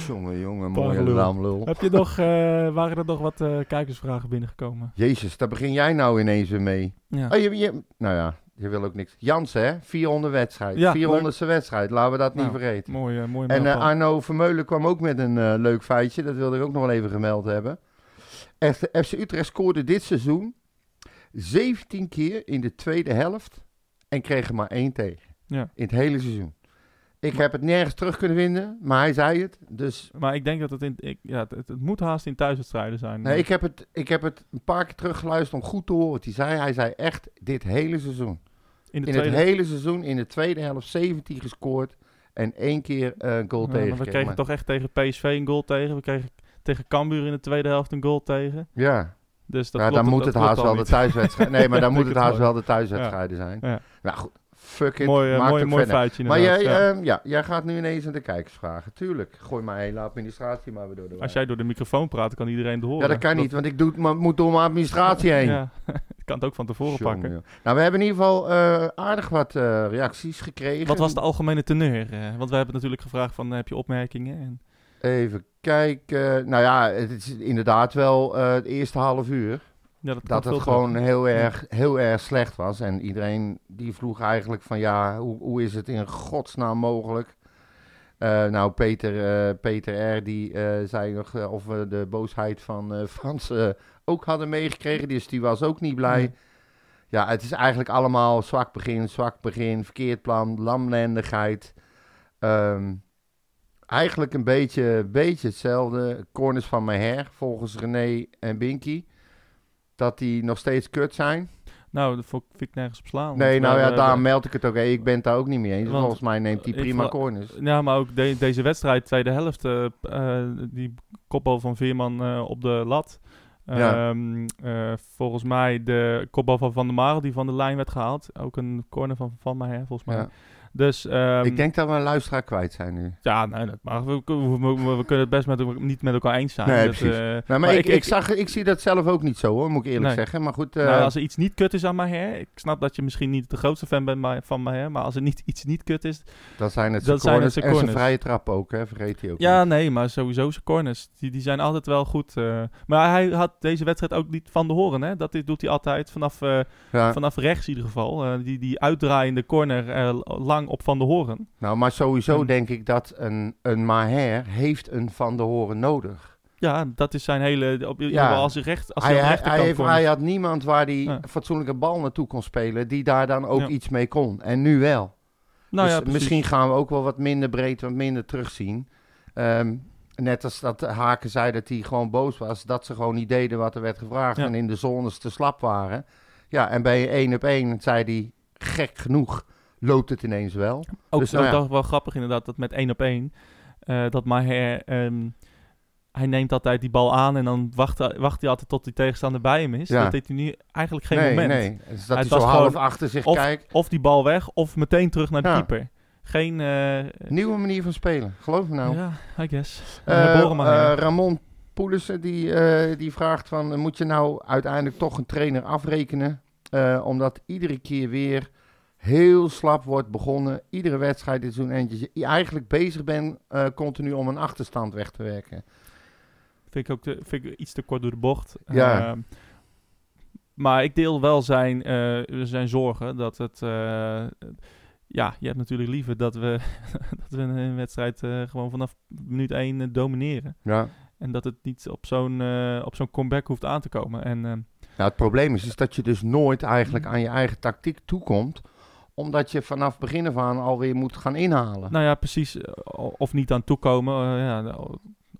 Jongen, jongen, mooie lamlul. Heb je nog, eh, waren er nog wat eh, kijkersvragen binnengekomen? Jezus, daar begin jij nou ineens weer mee. Ja. Oh, je, je, nou ja, je wil ook niks. Jans, hè? 400 wedstrijd. Ja, 400ste wedstrijd, laten we dat niet Nou, vergeten. Mooi, mooi En. Arno Vermeulen kwam ook met een leuk feitje. Dat wilde ik ook nog wel even gemeld hebben. Echt, FC Utrecht scoorde dit seizoen 17 keer in de tweede helft en kreeg er maar één tegen. Ja. In het hele seizoen. Ik heb het nergens terug kunnen vinden, maar hij zei het. Dus Maar ik denk dat het in... Ik, ja, het, het moet haast in thuiswedstrijden zijn. nee, ik, heb het, ik heb het een paar keer teruggeluisterd om goed te horen wat hij zei. Hij zei echt dit hele seizoen. in het hele seizoen, in de tweede helft 17 gescoord en één keer eh, een goal Ja, tegen. maar we kregen toch echt tegen PSV een goal tegen. We kregen tegen Cambuur in de tweede helft een goal tegen. Ja. Dus dat ja, klopt, dan moet dat het haast wel de thuiswedstrijd. Nee, maar dan moet het haast wel. wel de thuiswedstrijden zijn. Ja. Nou goed, fuck it. Mooi, eh, maakt mooi, feitje Maar jij, ja. ehm, ja, jij gaat nu ineens aan de kijkers vragen. Tuurlijk. Gooi mijn hele administratie maar weer door de Als jij door de microfoon praat, kan iedereen het horen. Ja, dat kan niet, want ik doe maar moet door mijn administratie heen. Ja, ik kan het ook van tevoren pakken. joh. Nou, we hebben in ieder geval eh, aardig wat eh, reacties gekregen. Wat was de algemene teneur? want we hebben natuurlijk gevraagd van, heb je opmerkingen? En, Even kijken. Nou ja, het is inderdaad wel eh, het eerste half uur. ja, dat, dat het gewoon heel erg, heel erg slecht was. En iedereen die vroeg eigenlijk van ja, hoe, hoe is het in godsnaam mogelijk? Eh, nou, Peter, eh, Peter R. die zei nog of we de boosheid van Frans ook hadden meegekregen. Dus die was ook niet blij. Nee. Ja, het is eigenlijk allemaal zwak begin, zwak begin, verkeerd plan, lamlendigheid. Ehm, eigenlijk een beetje, beetje hetzelfde. Corners van Meher, volgens René en Binky. Dat die nog steeds kut zijn. Nou, dat vind ik nergens op slaan. Nee, nou ja, daarom meld ik het ook. Hey, ik ben het daar ook niet mee eens. Want Volgens mij neemt hij ik prima corners. Ja, maar ook de- deze wedstrijd, tweede helft, eh, eh, die kopbal van Veerman eh, op de lat. Ja. Ehm, eh, volgens mij de kopbal van Van der Marel die van de lijn werd gehaald. Ook een corner van Van Meyer, volgens mij. Ja. Dus, ehm, ik denk dat we een luisteraar kwijt zijn nu. Ja, nee, dat mag. We, we, we- we kunnen het best met, niet met elkaar eens zijn. Nee, Dat, precies. eh, Nou, maar maar ik, ik- zag, ik zie dat zelf ook niet zo hoor, moet ik eerlijk Nee. zeggen. Maar goed, eh, nou, als er iets niet kut is aan Maher, ik snap dat je misschien niet de grootste fan bent van Maher, maar als er niet, iets niet kut is, dan zijn het zijn corners. het En zijn vrije trap ook, hè, vergeet hij ook Ja, niet. nee, maar sowieso zijn corners. Die, die zijn altijd wel goed. eh. maar hij had deze wedstrijd ook niet van de horen. Hè? Dat doet hij altijd vanaf, eh, Ja. vanaf rechts in ieder geval. Eh, die, die uitdraaiende corner eh, lang op Van de Horen. Nou, maar sowieso En- denk ik dat een, een Maher heeft een Van de Horen nodig. Ja, dat is zijn hele... Op, Ja. als hij recht, als Hij, hij, heeft, hij had niemand waar hij Ja. fatsoenlijke bal naartoe kon spelen, die daar dan ook Ja. iets mee kon. En nu wel. Nou dus ja, misschien gaan we ook wel wat minder breed, wat minder terugzien. Ehm, net als dat Haken zei dat hij gewoon boos was, dat ze gewoon niet deden wat er werd gevraagd en in de zones te slap waren. Ja, en bij één op één zei hij, gek genoeg, loopt het ineens wel. Ook, Dus nou ook ja. toch wel grappig inderdaad, dat met één op één. eh, dat Maher... ehm, hij neemt altijd die bal aan en dan wacht, wacht hij altijd tot die tegenstander bij hem is. Ja. Dat deed hij nu eigenlijk geen nee, moment. nee. Dus dat hij zo was half gewoon achter zich of- kijkt. Of die bal weg, of meteen terug naar de Ja. keeper. Geen... eh, Nieuwe manier van spelen, geloof me nou. Ja, I guess. Eh, Ramon Poelissen die, die vraagt van, moet je nou uiteindelijk toch een trainer afrekenen? Omdat iedere keer weer heel slap wordt begonnen. Iedere wedstrijd dit seizoen en je eigenlijk bezig bent eh, continu om een achterstand weg te werken. vind ik ook te, vind ik iets te kort door de bocht. Ja. Ehm, maar ik deel wel zijn, eh, zijn zorgen dat het... eh, ja, je hebt natuurlijk liever dat we, dat we een wedstrijd eh, gewoon vanaf minuut 1 domineren. Ja. En dat het niet op zo'n eh, op zo'n comeback hoeft aan te komen. En Nou, het probleem is, is dat je dus nooit eigenlijk aan je eigen tactiek toekomt omdat je vanaf begin af aan alweer moet gaan inhalen. Nou ja, precies. eh, Of niet aan toekomen. eh, ja,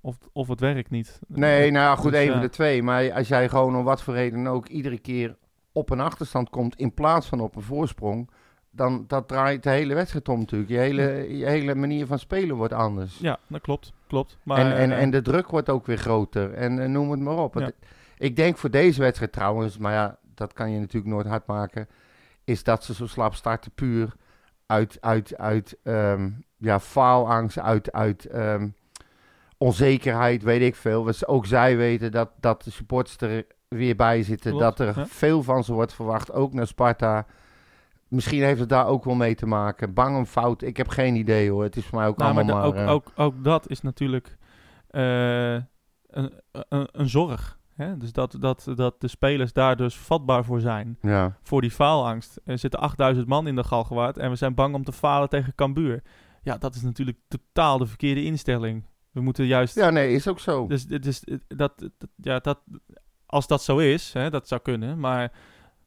of, of het werkt niet. Nee, nou ja, goed, Dus, even ja. de twee. Maar als jij gewoon om wat voor reden ook iedere keer op een achterstand komt in plaats van op een voorsprong, dan dat draait de hele wedstrijd om natuurlijk. Je hele, je hele manier van spelen wordt anders. Ja, dat klopt. Klopt. Maar, en, en, eh, en de druk wordt ook weer groter. En eh, noem het maar op. Ja. Het- Ik denk voor deze wedstrijd trouwens, maar ja, dat kan je natuurlijk nooit hard maken, is dat ze zo slap starten puur uit, uit, uit ehm, ja, faalangst, uit, uit ehm, onzekerheid, weet ik veel. Dus ook zij weten dat, dat de supporters er weer bij zitten, Klopt, dat er veel van ze wordt verwacht, ook naar Sparta. Misschien heeft het daar ook wel mee te maken. Bang om fout, ik heb geen idee hoor. Het is voor mij ook nou, maar allemaal de- maar... ook, eh, ook, ook dat is natuurlijk eh, een, een, een zorg. Hè? Dus dat, dat, dat de spelers daar dus vatbaar voor zijn. ja. Voor die faalangst. Er zitten 8000 man in de Galgenwaard en we zijn bang om te falen tegen Cambuur. Ja, dat is natuurlijk totaal de verkeerde instelling. We moeten juist... ja, nee, is ook zo. Dus, dus dat, dat, ja, dat, als dat zo is, hè, dat zou kunnen, maar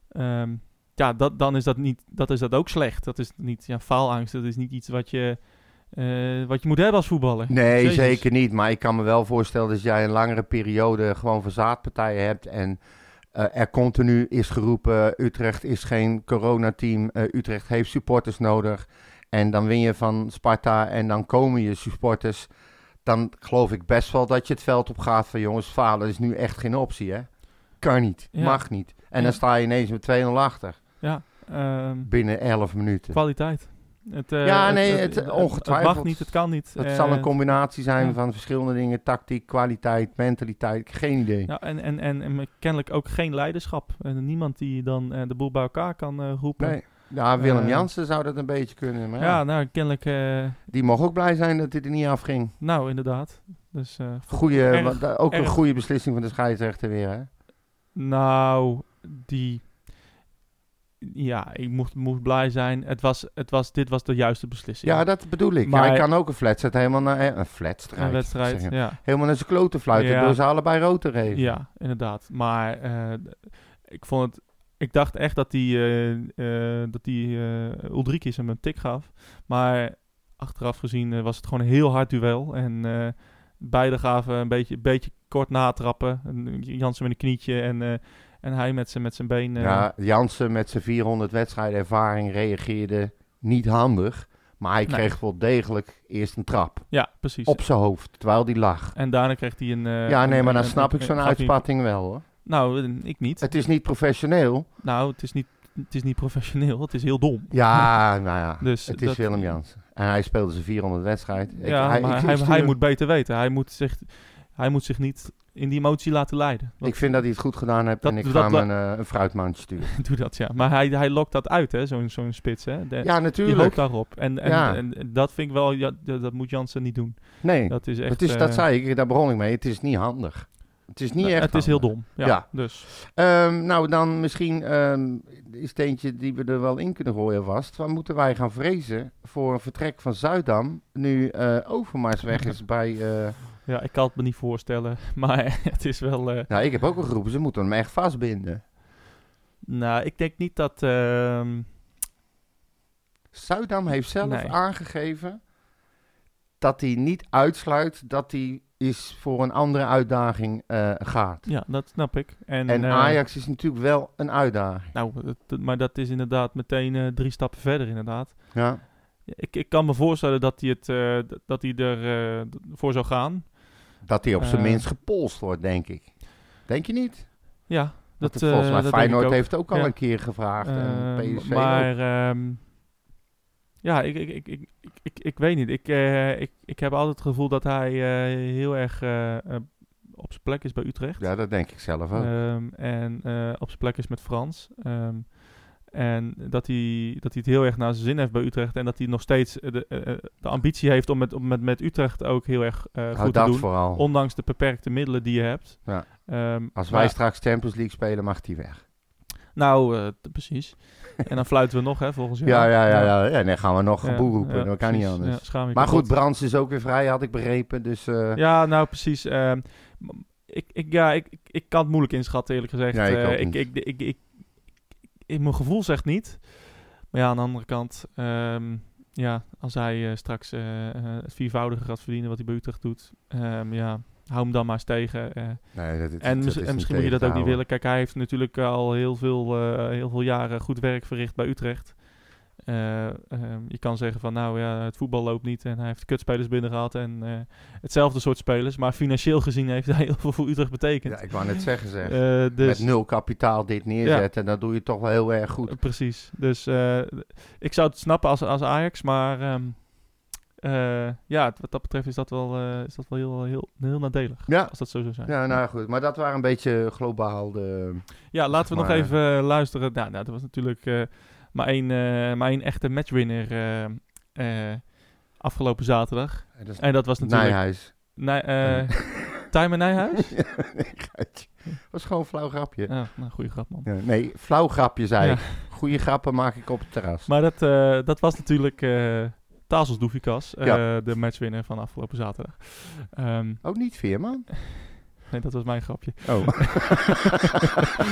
ehm, ja, dat, dan is dat, niet, dat is dat ook slecht. Dat is niet, ja, faalangst, dat is niet iets wat je, eh, wat je moet hebben als voetballer. Nee, Jezus. zeker niet. Maar ik kan me wel voorstellen dat jij een langere periode gewoon verzaadpartijen hebt. En eh, er continu is geroepen: Utrecht is geen coronateam. eh Utrecht heeft supporters nodig. En dan win je van Sparta en dan komen je supporters. Dan geloof ik best wel dat je het veld op gaat van jongens, falen is nu echt geen optie, hè? Kan niet, Ja. mag niet. En Ja. dan sta je ineens met 2-0 achter Ja, ehm, binnen 11 minuten. kwaliteit. Het, eh, Ja, nee, het- Het, ongetwijfeld. mag niet, het kan niet. Eh, zal een combinatie zijn ja. van verschillende dingen: tactiek, kwaliteit, mentaliteit. Geen idee. Ja, en, en, en, en kennelijk ook geen leiderschap. En niemand die dan eh, de boel bij elkaar kan eh, roepen. Nee. Ja, Willem Eh, Jansen zou dat een beetje kunnen. Maar Ja, ja, nou, kennelijk, eh, die mocht ook blij zijn dat dit er niet afging. nou, inderdaad. Dus, eh, Goeie, Erg, eh, ook een goede beslissing van de scheidsrechter weer. Hè? Nou, die. Ja, ik moest, moest blij zijn. Het was, het was, dit was de juiste beslissing. Ja, dat bedoel ik. Maar- Hij kan ook een flatset helemaal naar... eh, Een flatstrijd. een wedstrijd. Ja, Helemaal naar zijn kloten fluiten Ja. door ze allebei rood te geven. ja, inderdaad. Maar eh, ik vond het. Ik dacht echt dat die, eh, eh, dat die Ulrikis hem een tik gaf. Maar achteraf gezien was het gewoon een heel hard duel. En beide gaven een beetje, beetje kort natrappen. En Jansen met een knietje en, en hij met zijn met zijn been. eh, Ja, Jansen met zijn 400 wedstrijden ervaring reageerde niet handig. Maar hij Nee. kreeg wel degelijk eerst een trap ja, precies. op zijn hoofd, terwijl die lag. En daarna kreeg hij een... eh, ja, nee, maar dan snap een- ik zo'n uitspatting wel hoor. Nou, eh, ik niet. Het is niet professioneel. Nou, het is niet, het is niet professioneel. Het is heel dom. Ja, nou ja. Dus het is dat- Willem Jansen. En hij speelde zijn 400 wedstrijd. Ik- Ja, hij, maar ik, hij, hij, moet beter weten. Hij moet, zich, hij moet zich niet in die emotie laten leiden. ik vind dat hij het goed gedaan heeft Dat- en ik dat ga hem een, eh, een fruitmandje sturen. Doe dat, ja. Maar hij, hij lokt dat uit, hè, zo'n zo'n spits. Hè. De- Ja, die hoopt natuurlijk. daarop. En, en, Ja. en, dat vind ik wel, ja, dat, dat moet Jansen niet doen. Nee, Dat is echt... het is, dat eh, zei ik, daar begon ik mee. Het is niet handig. Het is niet nou, echt Het is heel dom. Ja, Ja. Dus, Ehm, nou, dan misschien ehm is eentje die we er wel in kunnen gooien vast. Waar moeten wij gaan vrezen voor een vertrek van Zuidam nu eh Overmars weg is bij... ja, ik kan het me niet voorstellen. Maar het is wel... eh, nou, ik heb ook al geroepen, ze moeten hem echt vastbinden. nou, ik denk niet dat... ehm, Zuidam heeft zelf Nee. aangegeven dat hij niet uitsluit dat hij is voor een andere uitdaging eh, gaat. ja, dat snap ik. En, En eh, Ajax is natuurlijk wel een uitdaging. Nou, maar dat is inderdaad meteen drie stappen verder, inderdaad. Ja. Ik, ik kan me voorstellen dat hij, het, dat hij er eh, voor zou gaan. Dat hij op zijn Eh. minst gepolst wordt, denk ik. Denk je niet? Ja, Dat dat, volgens eh, mij dat Feyenoord ook. heeft ook al Ja. een keer gevraagd. en Ehm, PSV maar ehm, ja, ik, ik, ik, ik, ik, ik, weet niet. Ik, eh, ik, ik heb altijd het gevoel dat hij eh, heel erg eh, eh, op zijn plek is bij Utrecht. Ja, dat denk ik zelf ook. Ehm, en eh, op zijn plek is met Frans. Ehm, en dat hij, dat hij het heel erg naar zijn zin heeft bij Utrecht. En dat hij nog steeds eh, de, eh, de ambitie heeft om met, om met, met Utrecht ook heel erg eh, goed te doen. vooral. Ondanks de beperkte middelen die je hebt. Ja. Ehm, Als maar- wij straks Champions League spelen, mag hij weg. Nou, eh, precies. en dan fluiten we nog, hè, volgens jou. Ja, ja, ja. ja. ja dan gaan we nog Ja, boe roepen. ja, dat kan niet anders. Maar goed. Brands is ook weer vrij, had ik begrepen. Dus eh, Ja, nou precies. ehm, ik, ik, ja, ik, ik, kan het moeilijk inschatten, eerlijk gezegd. Ja, ik Eh, ik, ik, ik, ik, ik- mijn gevoel zegt niet. Maar ja, aan de andere kant, ehm, ja, als hij eh, straks eh, eh, het viervoudige gaat verdienen wat hij bij Utrecht doet, ehm, ja, hou hem dan maar eens tegen. Nee, dat, dat- en, dat en misschien moet je dat ook niet willen. Kijk, hij heeft natuurlijk al heel veel, heel veel jaren goed werk verricht bij Utrecht. Eh, ehm, je kan zeggen van nou ja, het voetbal loopt niet en hij heeft kutspelers binnengehaald en eh, hetzelfde soort spelers. Maar financieel gezien heeft hij heel veel voor Utrecht betekend. Ja, ik wou net zeggen zeg. Eh, dus, Met nul kapitaal dit neerzetten, dan doe je toch wel heel erg goed. precies. Dus ik zou het snappen als, als Ajax, maar ehm, eh, ja, wat dat betreft is dat wel, is dat wel heel, heel, heel nadelig. Ja. Als dat zo zou zijn. Ja, nou goed. Maar dat waren een beetje globaal de... Ja, laten we nog even luisteren. Nou, nou, er was natuurlijk maar, één, eh, maar één echte matchwinner eh, eh, afgelopen zaterdag. Dat En dat was natuurlijk... Nijhuis. Nij, Tijmen Nijhuis? nee, geitje. was gewoon een flauw grapje. Ja, nou, goede grap, man. Ja, nee, flauw grapje zei Ja. ik. Goeie grappen maak ik op het terras. Maar dat, dat was natuurlijk eh Tazels Doefikas, Ja. de matchwinner van afgelopen zaterdag. Ehm, Ook niet Veerman? Nee, dat was mijn grapje. Oh.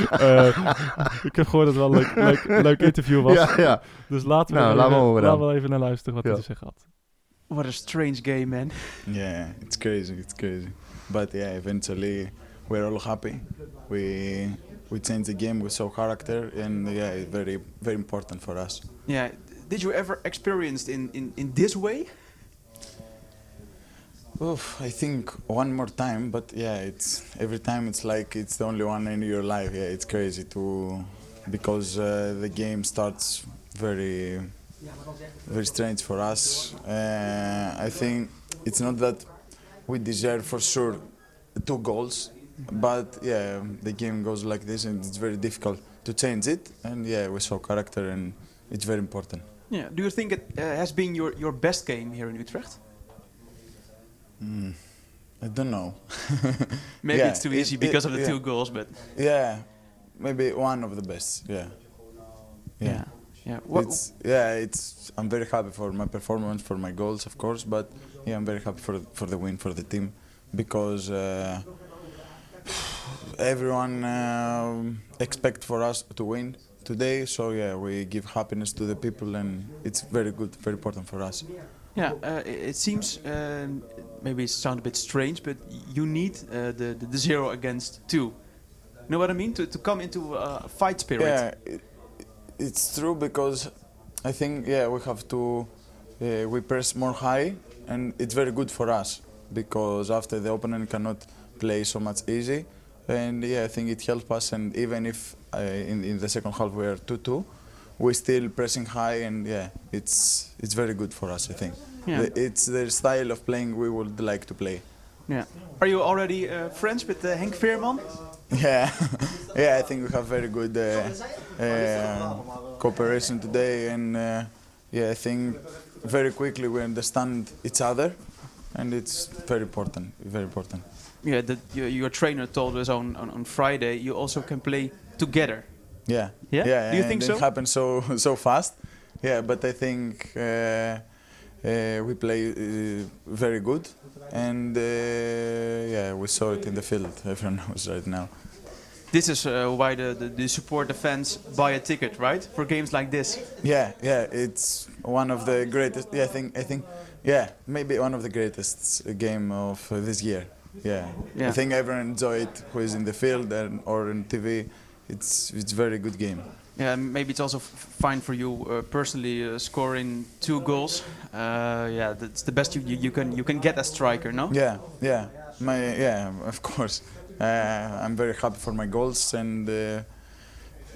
Eh, ik heb gehoord dat het wel een leuk, leuk, leuk interview was. ja, ja. Dus laten we, Nou, laten we even, laten we even naar luisteren wat Ja. hij te zeggen had. What a strange game, man. Yeah, it's crazy. It's crazy. But yeah, eventually we're all happy. We we changed the game. We saw character, and yeah, it's very very important for us. Yeah. Did you ever experience in, in, in this way? Oof, I think one more time, but yeah, it's every time it's like it's the only one in your life. Yeah, it's crazy to because uh, the game starts very very strange for us. Uh, I think it's not that we deserve for sure two goals, but yeah, the game goes like this, and it's very difficult to change it. And yeah, we saw character, and it's very important. Yeah. Do you think it uh, has been your, your best game here in Utrecht? Mm, I don't know. Maybe Yeah, it's too it- easy because it- of the yeah. two goals, but Yeah, maybe one of the best. Yeah. Yeah. yeah. What, It's yeah, it's I'm very happy for my performance, for my goals, of course, but yeah, I'm very happy for for the win for the team because uh, everyone um expect for us to win today. So yeah, we give happiness to the people, and it's very good, very important for us. Yeah. Uh, it, seems um, maybe it sounds a bit strange, but you need uh, the, the the zero against two. You Know what I mean? To to come into a fight spirit. Yeah, it, it's true because I think yeah we have to uh, we press more high and it's very good for us because after the opponent cannot play so much easy and yeah I think it helps us and even if uh, in in the second half we are 2-2 we're still pressing high and yeah it's it's very good for us I think Yeah. It's the style of playing we would like to play Yeah. Are you already uh, friends with uh, Henk Veerman? Yeah, yeah. I think we have very good uh, uh, cooperation today, and uh, yeah, I think very quickly we understand each other, and it's very important. Very important. Yeah, the, your, your trainer told us on, on, on Friday you also can play together. Yeah, Yeah? yeah. Do you think it so? happens so so fast. Yeah, but I think uh, uh, we play uh, very good, and uh, yeah, we saw it in the field. Everyone knows right now. This is uh, why the, the, the support the fans buy a ticket, right? For games like this. Yeah, yeah, it's one of the greatest. Yeah, I think, I think, yeah, maybe one of the greatest game of uh, this year. Yeah. Yeah. I think everyone enjoy it who is in the field and or in TV. It's it's very good game. Yeah, maybe it's also f- fine for you uh, personally uh, scoring two goals. Uh, yeah, that's the best you, you, you can you can get as striker, no? Yeah, yeah, my yeah, of course. Uh, I'm very happy for my goals and uh,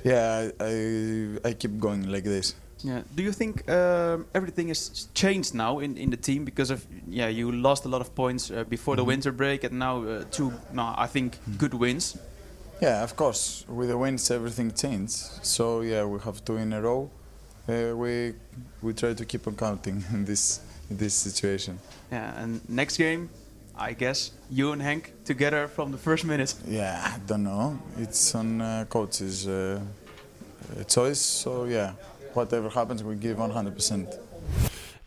yeah, I, I I keep going like this. Yeah. Do you think um, everything is changed now in, in the team because of yeah you lost a lot of points uh, before the Mhm. winter break and now uh, two no I think good wins. Yeah, of course. With the wins, everything changes. So yeah, we have two in a row. Uh, we we try to keep on counting in this in this situation. Yeah, and next game, I guess you and Hank together from the first minute. Yeah, I don't know. It's on uh, coach's uh, uh, choice. So yeah, whatever happens, we give 100%.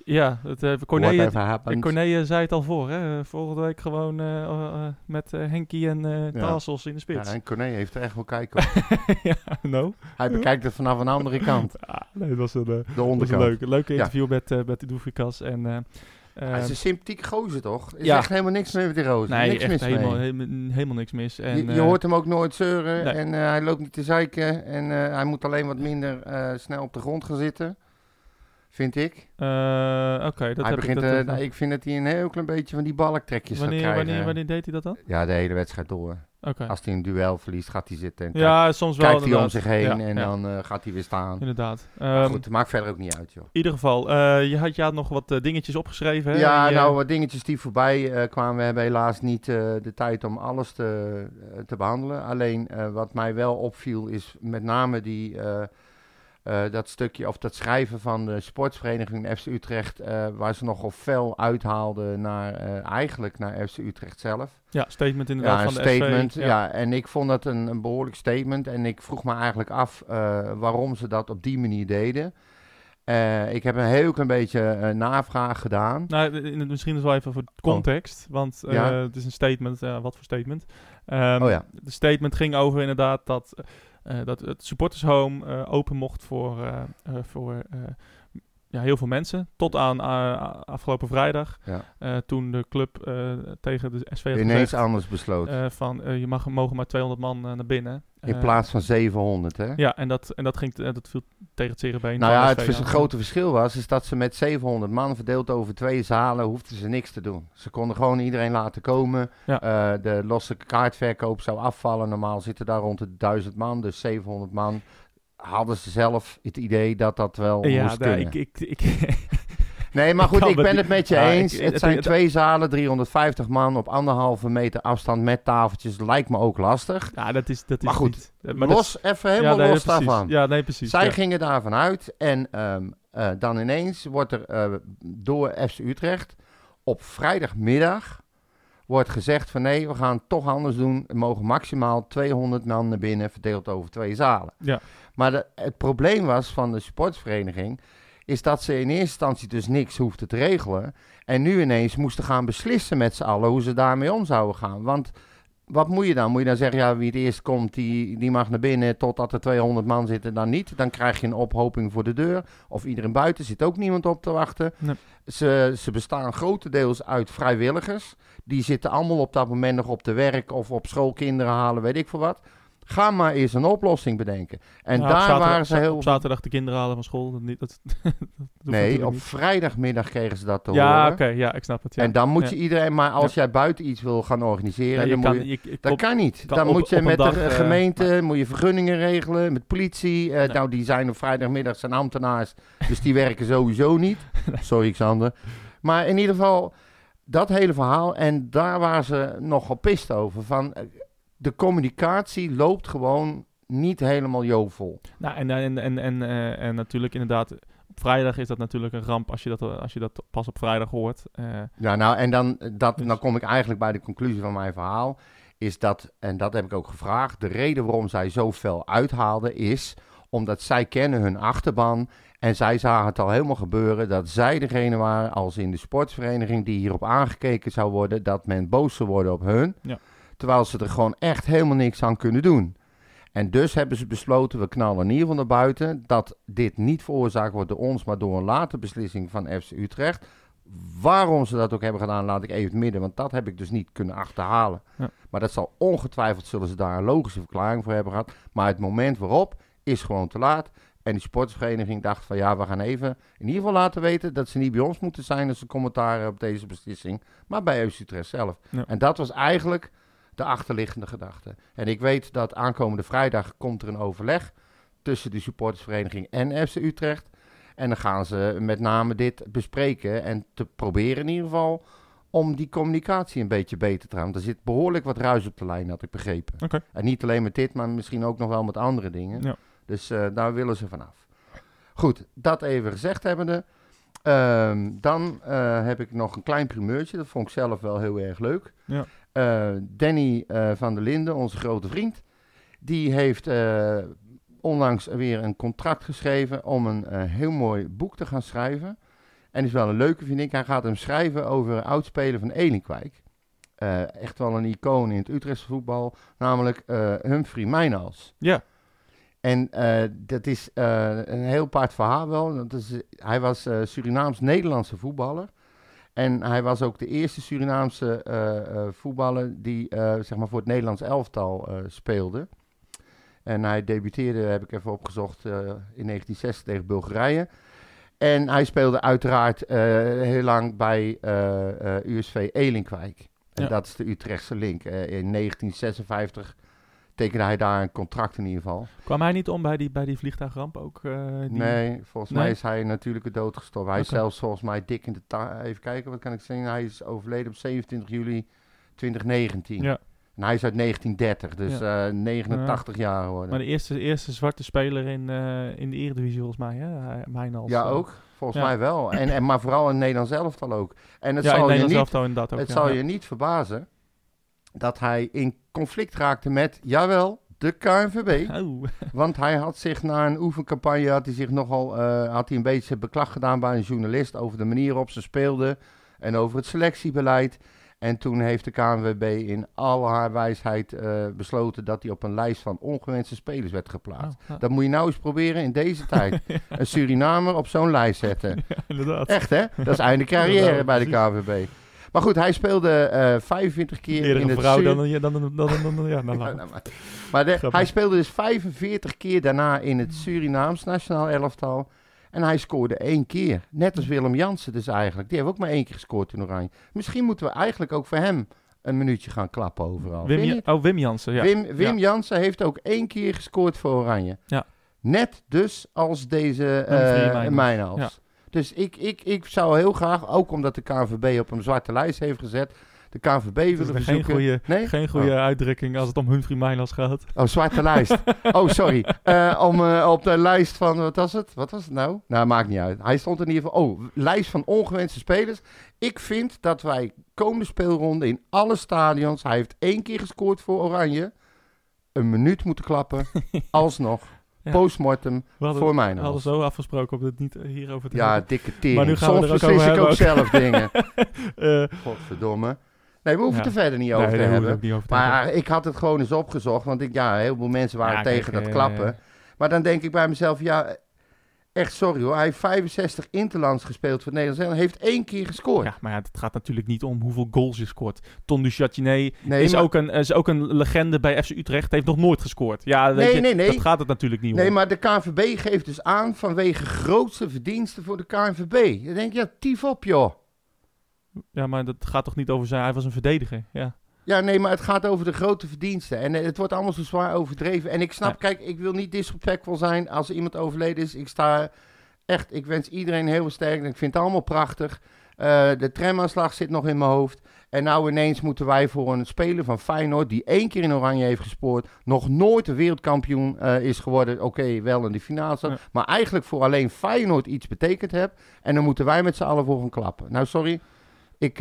Ja, het, Corné, Whatever eh, zei het al voor, hè? Volgende week gewoon eh, eh, met Henkie en Ja. Tassels in de spits. Ja, en Corné heeft er echt wel kijken. op. ja, no. Hij bekijkt het vanaf een andere kant. Ah, nee, dat was een, De dat was een onderkant. leuke, Ja. interview met, met de Doefikas. En, Hij is een sympathiek gozer, toch? Er is Ja. echt helemaal niks mee met die rozer. nee, niks mis helemaal, mee. helemaal, helemaal niks mis. En, je, je hoort hem ook nooit zeuren nee. en hij loopt niet te zeiken. En hij moet alleen wat minder snel op de grond gaan zitten. Vind ik. eh, Oké, dat hij heb begint, ik... Dat, eh, eh, nou, ik vind dat hij een heel klein beetje van die balktrekjes gaat wanneer, krijgen. wanneer, wanneer deed hij dat dan? Ja, de hele wedstrijd door. Oké. Als hij een duel verliest, gaat hij zitten en kijkt- Ja, soms wel kijkt hij om zich heen Ja, en ja, dan gaat hij weer staan. Inderdaad. Maar Ehm, goed, het maakt verder ook niet uit, joh. In ieder geval, je, had, je had nog wat dingetjes opgeschreven. Hè? Ja, Die, nou, wat dingetjes die voorbij kwamen. We hebben helaas niet de tijd om alles te, te behandelen. Alleen wat mij wel opviel is met name die, eh, dat stukje of dat schrijven van de sportsvereniging FC Utrecht. eh, waar ze nogal fel uithaalden naar eh, eigenlijk naar FC Utrecht zelf. ja, statement inderdaad Ja, van de statement. SV. ja. en ik vond dat een, een behoorlijk statement. En ik vroeg me eigenlijk af waarom ze dat op die manier deden. Ik heb een heel klein beetje navraag gedaan. Nou, in misschien is wel even voor context, want Oh. Ja. het is een statement. ja, wat voor statement? Ehm, Oh ja. De statement ging over inderdaad dat, dat het supportershome eh, open mocht voor, eh, eh, voor eh, ja, heel veel mensen. Tot aan eh, afgelopen vrijdag, Ja. eh, toen de club eh, tegen de SV had Ineens gezegd, anders besloten. van je mag, mogen maar 200 man naar binnen. in plaats van 700, hè? Ja, en dat, en dat, ging, dat viel tegen het cerebeen. nou ja, het vers- aan. grote verschil was is dat ze met 700 man verdeeld over twee zalen hoefden ze niks te doen. Ze konden gewoon iedereen laten komen. Ja. De losse kaartverkoop zou afvallen. Normaal zitten daar rond de 1000 man, dus 700 man. Hadden ze zelf het idee dat dat wel Ja, moest kunnen. ik, ik, ik, Nee, maar goed, ik ben het met je Ja, ik- eens. het- zijn twee zalen, 350 man op anderhalve meter afstand met tafeltjes. Lijkt me ook lastig. ja, dat is, dat is Maar goed, niet- maar dat- los, even helemaal ja, nee, los precies. daarvan. Ja, nee, precies. Zij ja. gingen daarvan uit en ehm, eh, dan ineens wordt er eh, door FC Utrecht op vrijdagmiddag wordt gezegd van nee, we gaan het toch anders doen. Er mogen maximaal 200 man naar binnen verdeeld over twee zalen. Ja. Maar de- het probleem was van de sportsvereniging is dat ze in eerste instantie dus niks hoefden te regelen. En nu ineens moesten gaan beslissen met z'n allen hoe ze daarmee om zouden gaan. Want wat moet je dan? Moet je dan zeggen, ja, wie het eerst komt, die, die mag naar binnen totdat er 200 man zitten, dan niet. Dan krijg je een ophoping voor de deur. Of iedereen buiten zit ook niemand op te wachten. Nee. Ze, ze bestaan grotendeels uit vrijwilligers. Die zitten allemaal op dat moment nog op de werk of op school kinderen halen, weet ik veel wat. Ga maar eens een oplossing bedenken. En daar zaterdag- waren ze heel... Op zaterdag de kinderen halen van school. Dat, niet, dat, nee, op niet. vrijdagmiddag kregen ze dat te Ja, horen. oké, ja, ik snap het. Ja. En dan moet Ja. je iedereen... Maar als jij buiten iets wil gaan organiseren, Ja, je dan kan, moet je... Dat kan niet. kan dan op- moet je met dag, de eh, gemeente moet je vergunningen regelen, met politie. eh, Nee. Nou, die zijn op vrijdagmiddag zijn ambtenaars, dus die werken sowieso niet. Sorry, Xander. Maar in ieder geval, dat hele verhaal. En daar waren ze nogal pist over. Van, eh, de communicatie loopt gewoon niet helemaal jovel. Nou, en, en, en, en, eh, en natuurlijk inderdaad, op vrijdag is dat natuurlijk een ramp als je dat, als je dat pas op vrijdag hoort. Eh, Ja, nou, en dan, dat, Dus- dan kom ik eigenlijk bij de conclusie van mijn verhaal. Is dat, en dat heb ik ook gevraagd, de reden waarom zij zo fel uithaalden is omdat zij kennen hun achterban. En zij zagen het al helemaal gebeuren dat zij degene waren, als in de sportsvereniging, die hierop aangekeken zou worden, dat men boos zou worden op hun. Ja. Terwijl ze er gewoon echt helemaal niks aan kunnen doen. En dus hebben ze besloten, we knallen in ieder geval naar buiten, dat dit niet veroorzaakt wordt door ons, maar door een late beslissing van FC Utrecht. Waarom ze dat ook hebben gedaan, laat ik even het midden, want dat heb ik dus niet kunnen achterhalen. Ja. Maar dat zal ongetwijfeld, zullen ze daar een logische verklaring voor hebben gehad. Maar het moment waarop is gewoon te laat. En die sportsvereniging dacht van ja, we gaan even in ieder geval laten weten dat ze niet bij ons moeten zijn als ze commentaar hebben op deze beslissing, maar bij FC Utrecht zelf. Ja. En dat was eigenlijk de achterliggende gedachte. En ik weet dat aankomende vrijdag komt er een overleg tussen de supportersvereniging en FC Utrecht. En dan gaan ze met name dit bespreken en te proberen in ieder geval om die communicatie een beetje beter te houden. Er zit behoorlijk wat ruis op de lijn, had ik begrepen. En niet alleen met dit, maar misschien ook nog wel met andere dingen. Ja. Dus eh, daar willen ze vanaf. Goed, dat even gezegd hebbende. Ehm, dan eh, heb ik nog een klein primeurtje. Dat vond ik zelf wel heel erg leuk. Ja. Eh, Danny eh, van der Linden, onze grote vriend, die heeft eh, onlangs weer een contract geschreven om een heel mooi boek te gaan schrijven. En is wel een leuke, vind ik. Hij gaat hem schrijven over een oudspeler van Elinkwijk. Echt wel een icoon in het Utrechtse voetbal. Namelijk Humphrey Mijnals. Ja. En dat is een heel paard verhaal wel. Dat is, hij was Surinaams-Nederlandse voetballer. En hij was ook de eerste Surinaamse eh, eh, voetballer die eh, zeg maar voor het Nederlands elftal speelde. En hij debuteerde, heb ik even opgezocht, in 1960 tegen Bulgarije. En hij speelde uiteraard heel lang bij USV Elinkwijk. En Ja. dat is de Utrechtse link. In 1956 tekende hij daar een contract in ieder geval. Kwam hij niet om bij die, bij die vliegtuigramp ook? eh, die... Nee, volgens Nee? mij is hij natuurlijke dood gestorven. Hij is Oké. zelfs volgens mij dik in de ta- Even kijken, wat kan ik zeggen? Hij is overleden op 27 juli 2019. Ja. En hij is uit 1930, dus eh 89 jaar geworden. Maar de eerste, eerste zwarte speler in, eh, in de Eredivisie volgens mij, hè? Mijnals. ja, eh. ook. Volgens mij wel. En, en, maar vooral in Nederland zelf al ook. En het zal, je Nederland niet, het zal je niet verbazen dat hij in conflict raakte met, jawel, de KNVB. Oh, Want hij had zich na een oefencampagne had hij zich nogal eh, had hij een beetje beklag gedaan bij een journalist over de manier waarop ze speelden en over het selectiebeleid. En toen heeft de KNVB in al haar wijsheid eh, besloten dat hij op een lijst van ongewenste spelers werd geplaatst. oh, ja, Dat moet je nou eens proberen in deze tijd. Een Surinamer op zo'n lijst zetten. inderdaad. Echt hè? Dat is einde carrière bij de KNVB. Maar goed, hij speelde eh 45 keer Eerder in een het vrouw dan, dan, dan, dan, dan, dan, dan- ja, nou, maar maar de- Grappig. hij speelde dus 45 keer daarna in het Surinaams nationaal elftal. En hij scoorde één keer. Net als Willem Jansen dus eigenlijk. Die heeft ook maar één keer gescoord in Oranje. Misschien moeten we eigenlijk ook voor hem een minuutje gaan klappen overal. Wim, Ja- oh, Wim Jansen, ja. Wim, Wim Ja. Jansen heeft ook één keer gescoord voor Oranje. Ja. Net dus als deze eh Mijnals. Mijnals. Ja. Dus ik, ik, ik zou heel graag, ook omdat de KNVB op een zwarte lijst heeft gezet, de KNVB is willen geen verzoeken... goede, nee? geen goede uitdrukking als het om Humphrey Mijnals gaat. Oh, zwarte lijst. Oh, sorry. Eh, om, eh, op de lijst van, wat was het? Wat was het nou? Nou, maakt niet uit. Hij stond in ieder geval, oh, lijst van ongewenste spelers. Ik vind dat wij komende speelronde in alle stadions, hij heeft één keer gescoord voor Oranje, een minuut moeten klappen, alsnog, Ja. postmortem, hadden, voor mij we hadden zo afgesproken om het niet eh, hierover te Ja, hebben. dikke Maar tering. nu gaan we Soms er ook beslis ik ook zelf dingen. Eh, Godverdomme. Nee, we hoeven Ja. het er verder niet over te hebben. het ook niet over te hebben. Maar ik had het gewoon eens opgezocht, want ik, ja, heel veel mensen waren Ja, tegen kijk, dat eh, klappen. Maar dan denk ik bij mezelf, ja, echt sorry hoor. Hij heeft 65 interlands gespeeld voor het Nederlands en heeft één keer gescoord. Ja, maar ja, het gaat natuurlijk niet om hoeveel goals je scoort. Ton du nee, is, maar, ook een, is ook een legende bij FC Utrecht. Heeft nog nooit gescoord. Ja, weet Nee, je, nee, nee. dat gaat het natuurlijk niet nee, om. maar de KNVB geeft dus aan vanwege grootste verdiensten voor de KNVB. Dan denk je, ja, tief op joh. Ja, maar dat gaat toch niet over zijn... Hij was een verdediger, ja. Ja, nee, maar het gaat over de grote verdiensten. En eh, het wordt allemaal zo zwaar overdreven. En ik snap, Ja. kijk, ik wil niet disrespectvol zijn als iemand overleden is. Ik sta echt, ik wens iedereen heel veel sterk. Ik vind het allemaal prachtig. Eh, de tramaanslag zit nog in mijn hoofd. En nou ineens moeten wij voor een speler van Feyenoord... die één keer in Oranje heeft gespoord... nog nooit de wereldkampioen eh, is geworden. Oké, wel in de finale. Ja. Maar eigenlijk voor alleen Feyenoord iets betekend heeft. En dan moeten wij met z'n allen voor gaan klappen. Nou, sorry. Ik,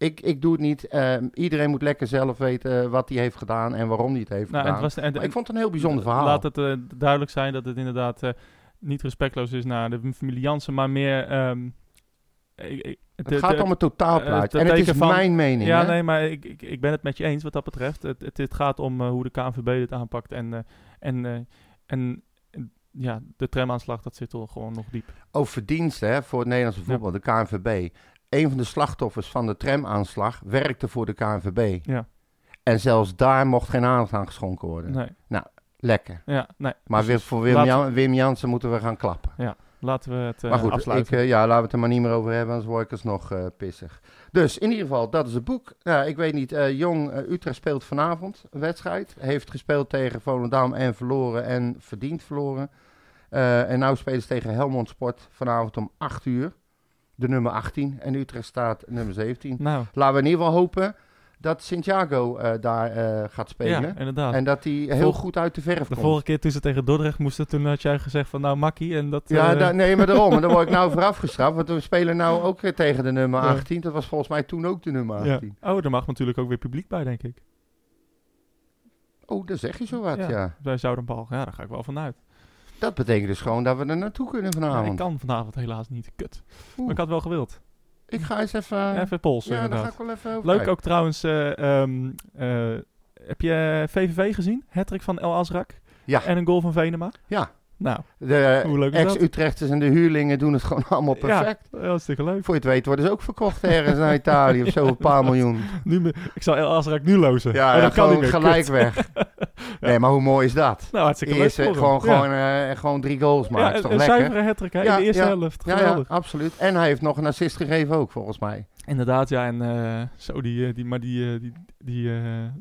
ik, ik doe het niet. Eh, iedereen moet lekker zelf weten wat hij heeft gedaan... en waarom hij het heeft Nou, gedaan. het was, en, Maar ik vond het een heel bijzonder verhaal. Laat het eh, duidelijk zijn dat het inderdaad eh, niet respectloos is naar de familie Jansen, maar meer... ehm, ik- ik- het gaat om het totaalplaatje. eh, en het is van- mijn mening. Ja, hè? nee, maar ik, ik, ik ben het met je eens wat dat betreft. Het, het, gaat om eh, hoe de KNVB dit aanpakt. En, eh, en, eh, ja, de tramaanslag, dat zit al gewoon nog diep. Over verdiensten hè, voor het Nederlandse voetbal, de KNVB. Een van de slachtoffers van de tramaanslag werkte voor de KNVB. Ja. En zelfs daar mocht geen aandacht aan geschonken worden. Nee, Lekker. ja, nee. Maar weer voor Wim, Jan- Wim Jansen moeten we gaan klappen. Laten we het eh, maar goed, ik, afsluiten. eh, ja, laten we het er maar niet meer over hebben, anders word ik alsnog eh pissig. Dus in ieder geval, dat is het boek. Ja, ik weet niet, Jong Utrecht speelt vanavond een wedstrijd. Heeft gespeeld tegen Volendam en verloren en verdiend verloren. En nou spelen ze tegen Helmond Sport vanavond om 8 uur. De nummer 18 en Utrecht staat nummer 17. nou, Laten we in ieder geval hopen dat Santiago eh, daar eh, gaat spelen. ja, inderdaad. En dat hij heel Vol- goed uit de verf de komt. vorige keer toen ze tegen Dordrecht moesten, toen had jij gezegd van nou makkie en dat... Ja, eh, nee, maar daarom. En dan word ik nou vooraf gestraft. Want we spelen nou ook weer tegen de nummer Ja. 18. Dat was volgens mij toen ook de nummer ja. 18. Oh, er mag natuurlijk ook weer publiek bij, denk ik. Oh, daar zeg je zo wat, Ja. ja. Bij Zoudenbal. Ja, daar ga ik wel vanuit. Dat betekent dus gewoon dat we er naartoe kunnen Ja, vanavond. ik kan vanavond helaas niet. Kut. Oeh. Maar ik had wel gewild. Ik ga eens even... Even polsen, ja, daar ga ik wel even over Leuk kijken. ook trouwens. eh, ehm, eh, heb je VVV gezien? Hattrick van El Azrak. Ja. En een goal van Venema. Ja. Nou, De ex-Utrechters en de huurlingen doen het gewoon allemaal perfect. Ja, hartstikke leuk. Voor je het weet worden ze ook verkocht ergens naar Italië of zo, een paar miljoen. Nu, ik zal El Azrak nu lozen. Ja, Oh, ja, dat kan gewoon niet meer. gelijk Kut. weg. Nee, maar hoe mooi is dat? Nou, hartstikke Eerst leuk. eh, gewoon, gewoon, eh, gewoon drie goals maken, is toch een lekker? zuivere hattrick hè, Ja, in de eerste helft. Ja, ja, Geweldig. absoluut. En hij heeft nog een assist gegeven ook, volgens mij. Inderdaad, ja. En eh, zo, die, die, maar die, die, die,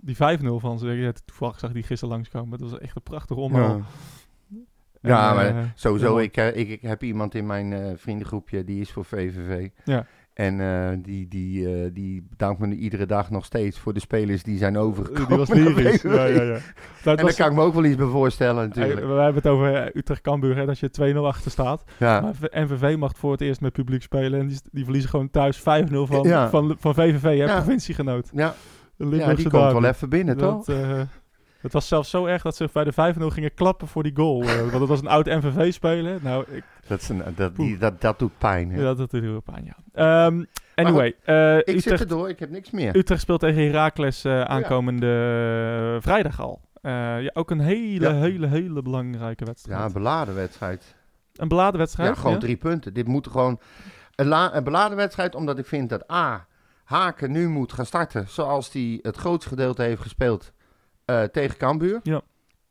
die 5-0 van ze. Ja, toevallig zag die gisteren langskomen. Dat was echt een prachtige omhaal. Ja. Ja, En, maar eh, sowieso, ik, eh, ik, ik heb iemand in mijn eh, vriendengroepje, die is voor VVV. Ja. En die, die, die bedankt me nu iedere dag nog steeds voor de spelers die zijn overgekomen. Die was lyrisch. VVV. Ja, ja, ja. Nou, En daar was- kan ik me ook wel iets bij voorstellen natuurlijk. we hebben het over Utrecht-Cambuur, hè, dat je 2-0 achter staat. Ja. Maar NVV mag voor het eerst met publiek spelen. En die, die verliezen gewoon thuis 5-0 van, Ja. van, van VVV, hè, provinciegenoot. Ja, ja, die komt wel even binnen, toch? Het was zelfs zo erg dat ze bij de 5-0 gingen klappen voor die goal. eh, want het was een oud NVV-speler. Nou, ik, Dat, is een, dat, die, dat, dat doet pijn. hè. ja, dat doet heel pijn, ja. Ehm, anyway, eh, ik zit Utrecht, erdoor, ik heb niks meer. Utrecht speelt tegen Heracles eh, aankomende eh, vrijdag al. Eh, ja, ook een hele, Ja. hele, hele belangrijke wedstrijd. Ja, een beladen wedstrijd. een beladen wedstrijd. Ja, gewoon drie punten. Dit moet gewoon een, een beladen wedstrijd, omdat ik vind dat A. Haken nu moet gaan starten zoals hij het grootste gedeelte heeft gespeeld eh, tegen Cambuur. Ja.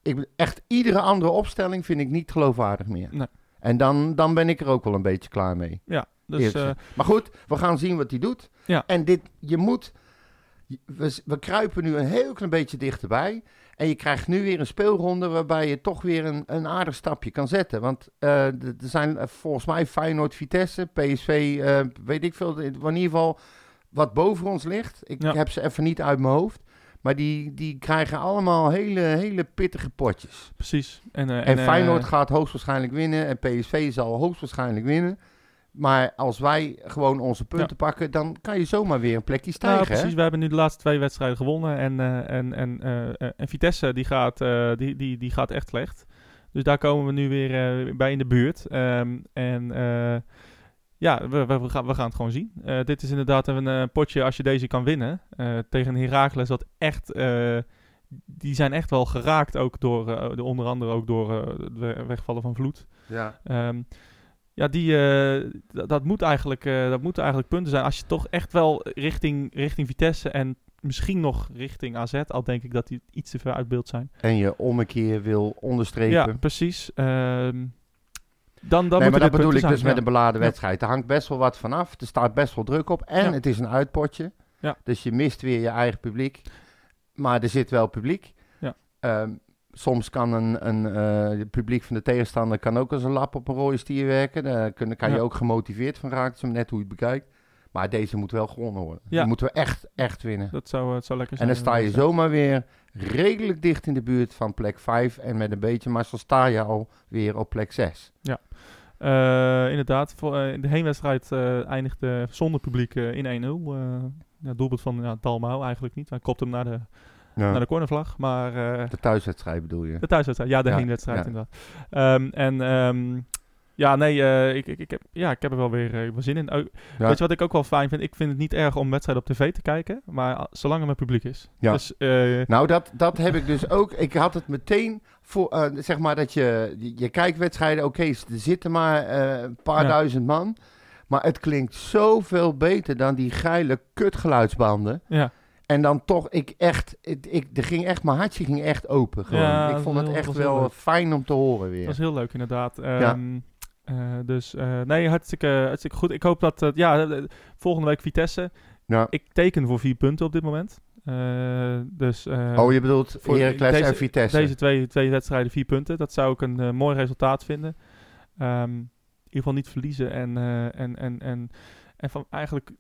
Ik, echt iedere andere opstelling vind ik niet geloofwaardig meer. Nee. En dan, dan ben ik er ook wel een beetje klaar mee. Ja, dus eh, maar goed, we gaan zien wat hij doet. Ja. En dit, je moet, we, we kruipen nu een heel klein beetje dichterbij. En je krijgt nu weer een speelronde waarbij je toch weer een, een aardig stapje kan zetten. Want eh, er zijn volgens mij Feyenoord, Vitesse, PSV, weet ik veel. In ieder geval wat boven ons ligt. Ik Ja. heb ze even niet uit mijn hoofd. Maar die, die krijgen allemaal hele, hele pittige potjes. precies. En, eh, En, eh, Feyenoord gaat hoogstwaarschijnlijk winnen. En PSV zal hoogstwaarschijnlijk winnen. Maar als wij gewoon onze punten pakken, dan kan je zomaar weer een plekje nou, stijgen. precies. hè? We hebben nu de laatste twee wedstrijden gewonnen. En, eh, en, en, en Vitesse die gaat, die, die, die gaat echt slecht. Dus daar komen we nu weer bij in de buurt. Ehm, en ja, we, we, we gaan, we gaan het gewoon zien. Eh, dit is inderdaad een eh, potje als je deze kan winnen. eh, tegen een Heracles dat echt... die zijn echt wel geraakt ook door, de, onder andere ook door het we- wegvallen van Vloed. Ja. Ehm, ja, die, dat, moet eigenlijk, dat moeten eigenlijk punten zijn. Als je toch echt wel richting, richting Vitesse en misschien nog richting AZ, al denk ik dat die iets te ver uit beeld zijn. En je om een keer wil onderstrepen. Ja, precies. Ehm, dan, dan nee, maar dat bedoel ik dus met een beladen wedstrijd. Er hangt best wel wat vanaf. Er staat best wel druk op. En Ja. het is een uitpotje. Ja. Dus je mist weer je eigen publiek. Maar er zit wel publiek. Ja. Ehm, soms kan een, een eh, het publiek van de tegenstander kan ook als een lap op een rode stier werken. Daar kun, kan je ook gemotiveerd van raken. Maar net hoe je het bekijkt. Maar deze moet wel gewonnen worden. Die moeten we echt, echt winnen. Dat zou, het zou lekker En zijn. dan sta je zomaar weer redelijk dicht in de buurt van plek 5. En met een beetje mazzel sta je alweer op plek 6. ja. Eh, inderdaad, voor, eh, de heenwedstrijd eh, eindigde zonder publiek eh, in 1-0. eh ja, doelpunt van ja, Dalmau eigenlijk niet. Hij kopt hem naar de, naar de cornervlag. Maar eh, De thuiswedstrijd bedoel je? De thuiswedstrijd, ja, de Ja, heenwedstrijd ja. inderdaad. Ehm, en ehm, ja, nee, eh, ik, ik, ik, heb, ja, ik heb er wel weer eh, zin in. Ja. Weet je wat ik ook wel fijn vind? Ik vind het niet erg om wedstrijden op tv te kijken, maar zolang er met publiek is. Ja. Dus eh, Nou, dat, dat heb ik dus ook. Ik had het meteen voor, zeg maar, dat je, je, kijkt wedstrijden, oké, er zitten maar een paar Ja. duizend man. Maar het klinkt zoveel beter dan die geile kutgeluidsbanden. ja, En dan toch, ik echt, ik, ik, er ging echt, mijn hartje ging echt open gewoon. Ja, ik vond was het echt was wel leuk. fijn om te horen weer. dat is heel leuk inderdaad. Ehm, eh, dus eh, nee, hartstikke, hartstikke goed. Ik hoop dat, eh, ja, eh, volgende week Vitesse. Ja. Ik teken voor vier punten op dit moment. Eh, dus, eh, oh, je bedoelt voor Heracles deze- en Vitesse. Deze twee, twee wedstrijden, vier punten. Dat zou ik een eh, mooi resultaat vinden. Ehm, in ieder geval niet verliezen. En, eh, en, en, en, en van, eigenlijk,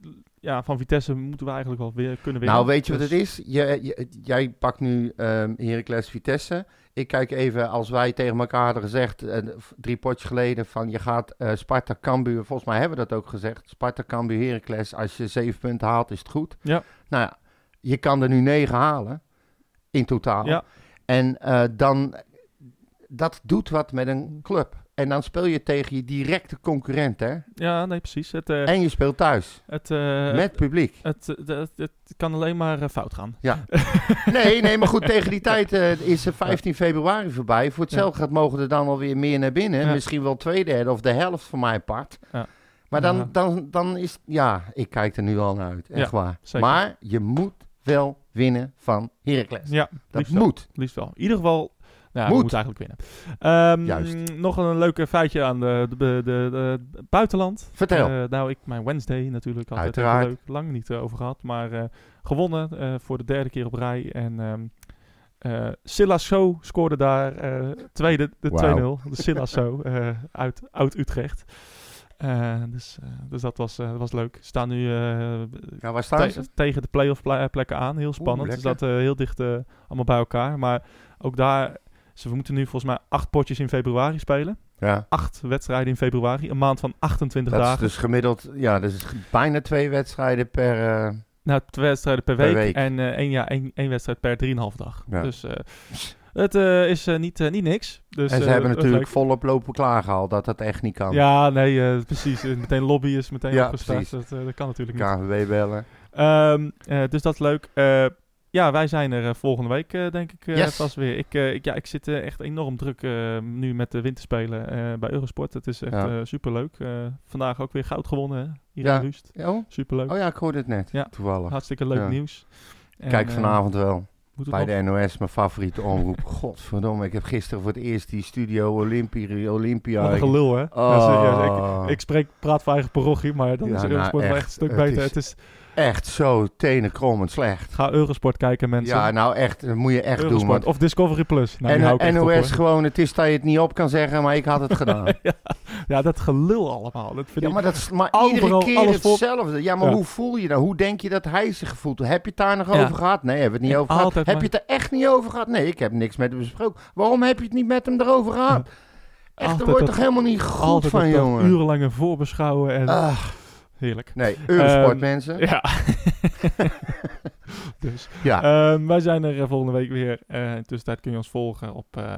ja, van Vitesse moeten we eigenlijk wel weer kunnen winnen. Nou, weet je wat Dus- het is? Je, je- jij pakt nu ehm Heracles Vitesse. Ik kijk even, als wij tegen elkaar hadden gezegd, eh, drie potjes geleden, van je gaat eh Sparta Cambuur, volgens mij hebben we dat ook gezegd, Sparta Cambuur Heracles, als je zeven punten haalt is het goed. Ja. Nou ja, je kan er nu negen halen, in totaal. Ja. En eh, dan dat doet wat met een club. En dan speel je tegen je directe concurrent, hè? Ja, nee, precies. Het, eh, En je speelt thuis, het, eh, met publiek. het, het, het, het kan alleen maar eh, fout gaan. Nee, nee, maar goed, tegen die tijd eh, is er 15 februari voorbij. Voor hetzelfde gaat mogen er dan alweer meer naar binnen. Ja. Misschien wel twee derde of de helft van mijn part. Ja. Maar dan, Ja. dan, dan is, ja, ik kijk er nu al naar uit, echt Ja, waar. zeker. Maar je moet wel winnen van Heracles. Ja, Dat liefst wel. moet. Liefst wel. In ieder geval, nou, Moet. moet. eigenlijk winnen. Ehm, Juist. Nog een leuke feitje aan de, de, de, buitenland. Vertel. Eh, nou, ik, mijn Wednesday natuurlijk altijd Uiteraard. leuk. Lang niet eh, over gehad, maar eh, gewonnen voor de derde keer op rij. En eh Silla So scoorde daar tweede, de Wauw. 2-0. De Silla So eh, uit Oud-Utrecht. Dus, dus dat was, eh, was leuk. Ze staan nu ja, waar staan te- ze? tegen de playoff ple- plekken aan. Heel spannend. Ze lekker. zaten heel dicht allemaal bij elkaar. Maar ook daar, ze moeten nu volgens mij acht potjes in februari spelen. Ja. Acht wedstrijden in februari. Een maand van 28 Dat is dagen. dus gemiddeld, ja, dat is bijna twee wedstrijden per... eh, Nou, twee wedstrijden per Per week. week. En eh, één, ja, één, één wedstrijd per 3,5 dag. Ja. Dus eh, het is niet, niet niks. Dus, en ze hebben is natuurlijk leuk. volop lopen klaargehaald dat dat echt niet kan. Ja, nee, precies. Meteen lobby is meteen Ja, opgestart. precies. Dat, dat kan natuurlijk niet. KNVB bellen. Ehm, eh, dus dat is leuk. Ja, wij zijn er eh, volgende week, eh, denk ik, Yes. vast weer. Ik, ik, ja, ik zit echt enorm druk nu met de winterspelen bij Eurosport. Het is echt Ja. superleuk. Vandaag ook weer goud gewonnen, hè? hier Ja. in Rust. Oh? Superleuk. oh ja, ik hoorde het net, Ja. toevallig. Hartstikke leuk Ja. nieuws. En, Kijk vanavond wel. Bij nog- de NOS, mijn favoriete omroep. Godverdomme, ik heb gisteren voor het eerst die Studio Olympia... Olympia Wat een gelul, hè? Oh. Ja, serieus. Ik, ik spreek, praat voor eigen parochie, maar dan Ja, is nou, Eurosport wel echt. echt een stuk Het beter. is- Het is, Echt zo tenenkrommend slecht. ga Eurosport kijken, mensen. Ja, nou echt, dat moet je echt doen. Want of Discovery Plus. Nou, die hou ik en, op, NOS gewoon, het is dat je het niet op kan zeggen, maar ik had het gedaan. Ja, dat gelul allemaal. Dat vind Ja, maar dat is maar Overal iedere keer hetzelfde. Ja, maar Ja. hoe voel je dat? Hoe denk je dat hij zich gevoeld heeft? Heb je het daar nog Ja. over gehad? Nee, hebben we het niet over gehad. Heb je het er echt niet over gehad? Nee, ik heb niks met hem besproken. Waarom heb je het niet met hem erover gehad? Echt, Altijd er wordt dat- toch helemaal niet goed van, jongen? urenlange voorbeschouwen en heerlijk. nee, Eurosport, Ehm, mensen. Ja. dus, Ja. ehm, wij zijn er eh, volgende week weer. Eh in de tussentijd kun je ons volgen op eh,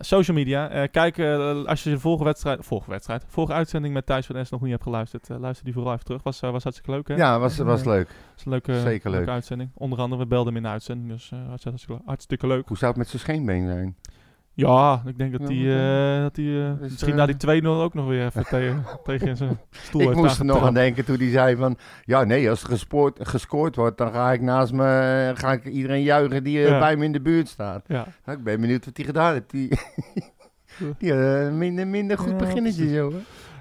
social media. Kijk, als je de vorige wedstrijd, vorige wedstrijd, vorige uitzending met Thijs van S nog niet hebt geluisterd, luister die vooral even terug. Was, was hartstikke leuk, hè? Ja, was, was leuk. was een leuke, Zeker leuke leuk. uitzending. Onder andere, we belden hem in de uitzending, dus hartstikke, hartstikke leuk. Hoe zou het met zijn scheenbeen zijn? Ja, ik denk dat hij eh, dat die, eh, Dus, misschien eh, na die 2-0 ook nog weer even tegen, tegen in zijn stoel Ik moest er nog aan denken toen hij zei van... Ja, nee, als er gespoord, gescoord wordt, dan ga ik naast me... Ga ik iedereen juichen die eh, Ja. bij me in de buurt staat. Ja. Nou, ik ben benieuwd wat hij gedaan heeft. Die, die eh, minder, minder goed Ja, beginnetje zo. hè.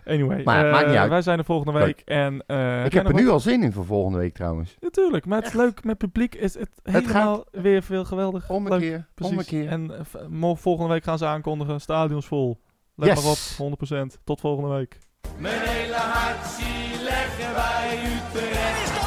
Maar, Maar het maakt niet uit. Wij zijn er volgende Leuk. week. En, eh, Ik heb er nu al zin in voor volgende week trouwens. Natuurlijk, maar het is leuk met publiek. Is het Het helemaal weer veel geweldig. Om een leuk, keer, precies. om een keer. En eh, volgende week gaan ze aankondigen. Stadions vol. Let Yes. maar op, 100%. Tot volgende week. Mijn hele hart zie leggen wij Utrecht.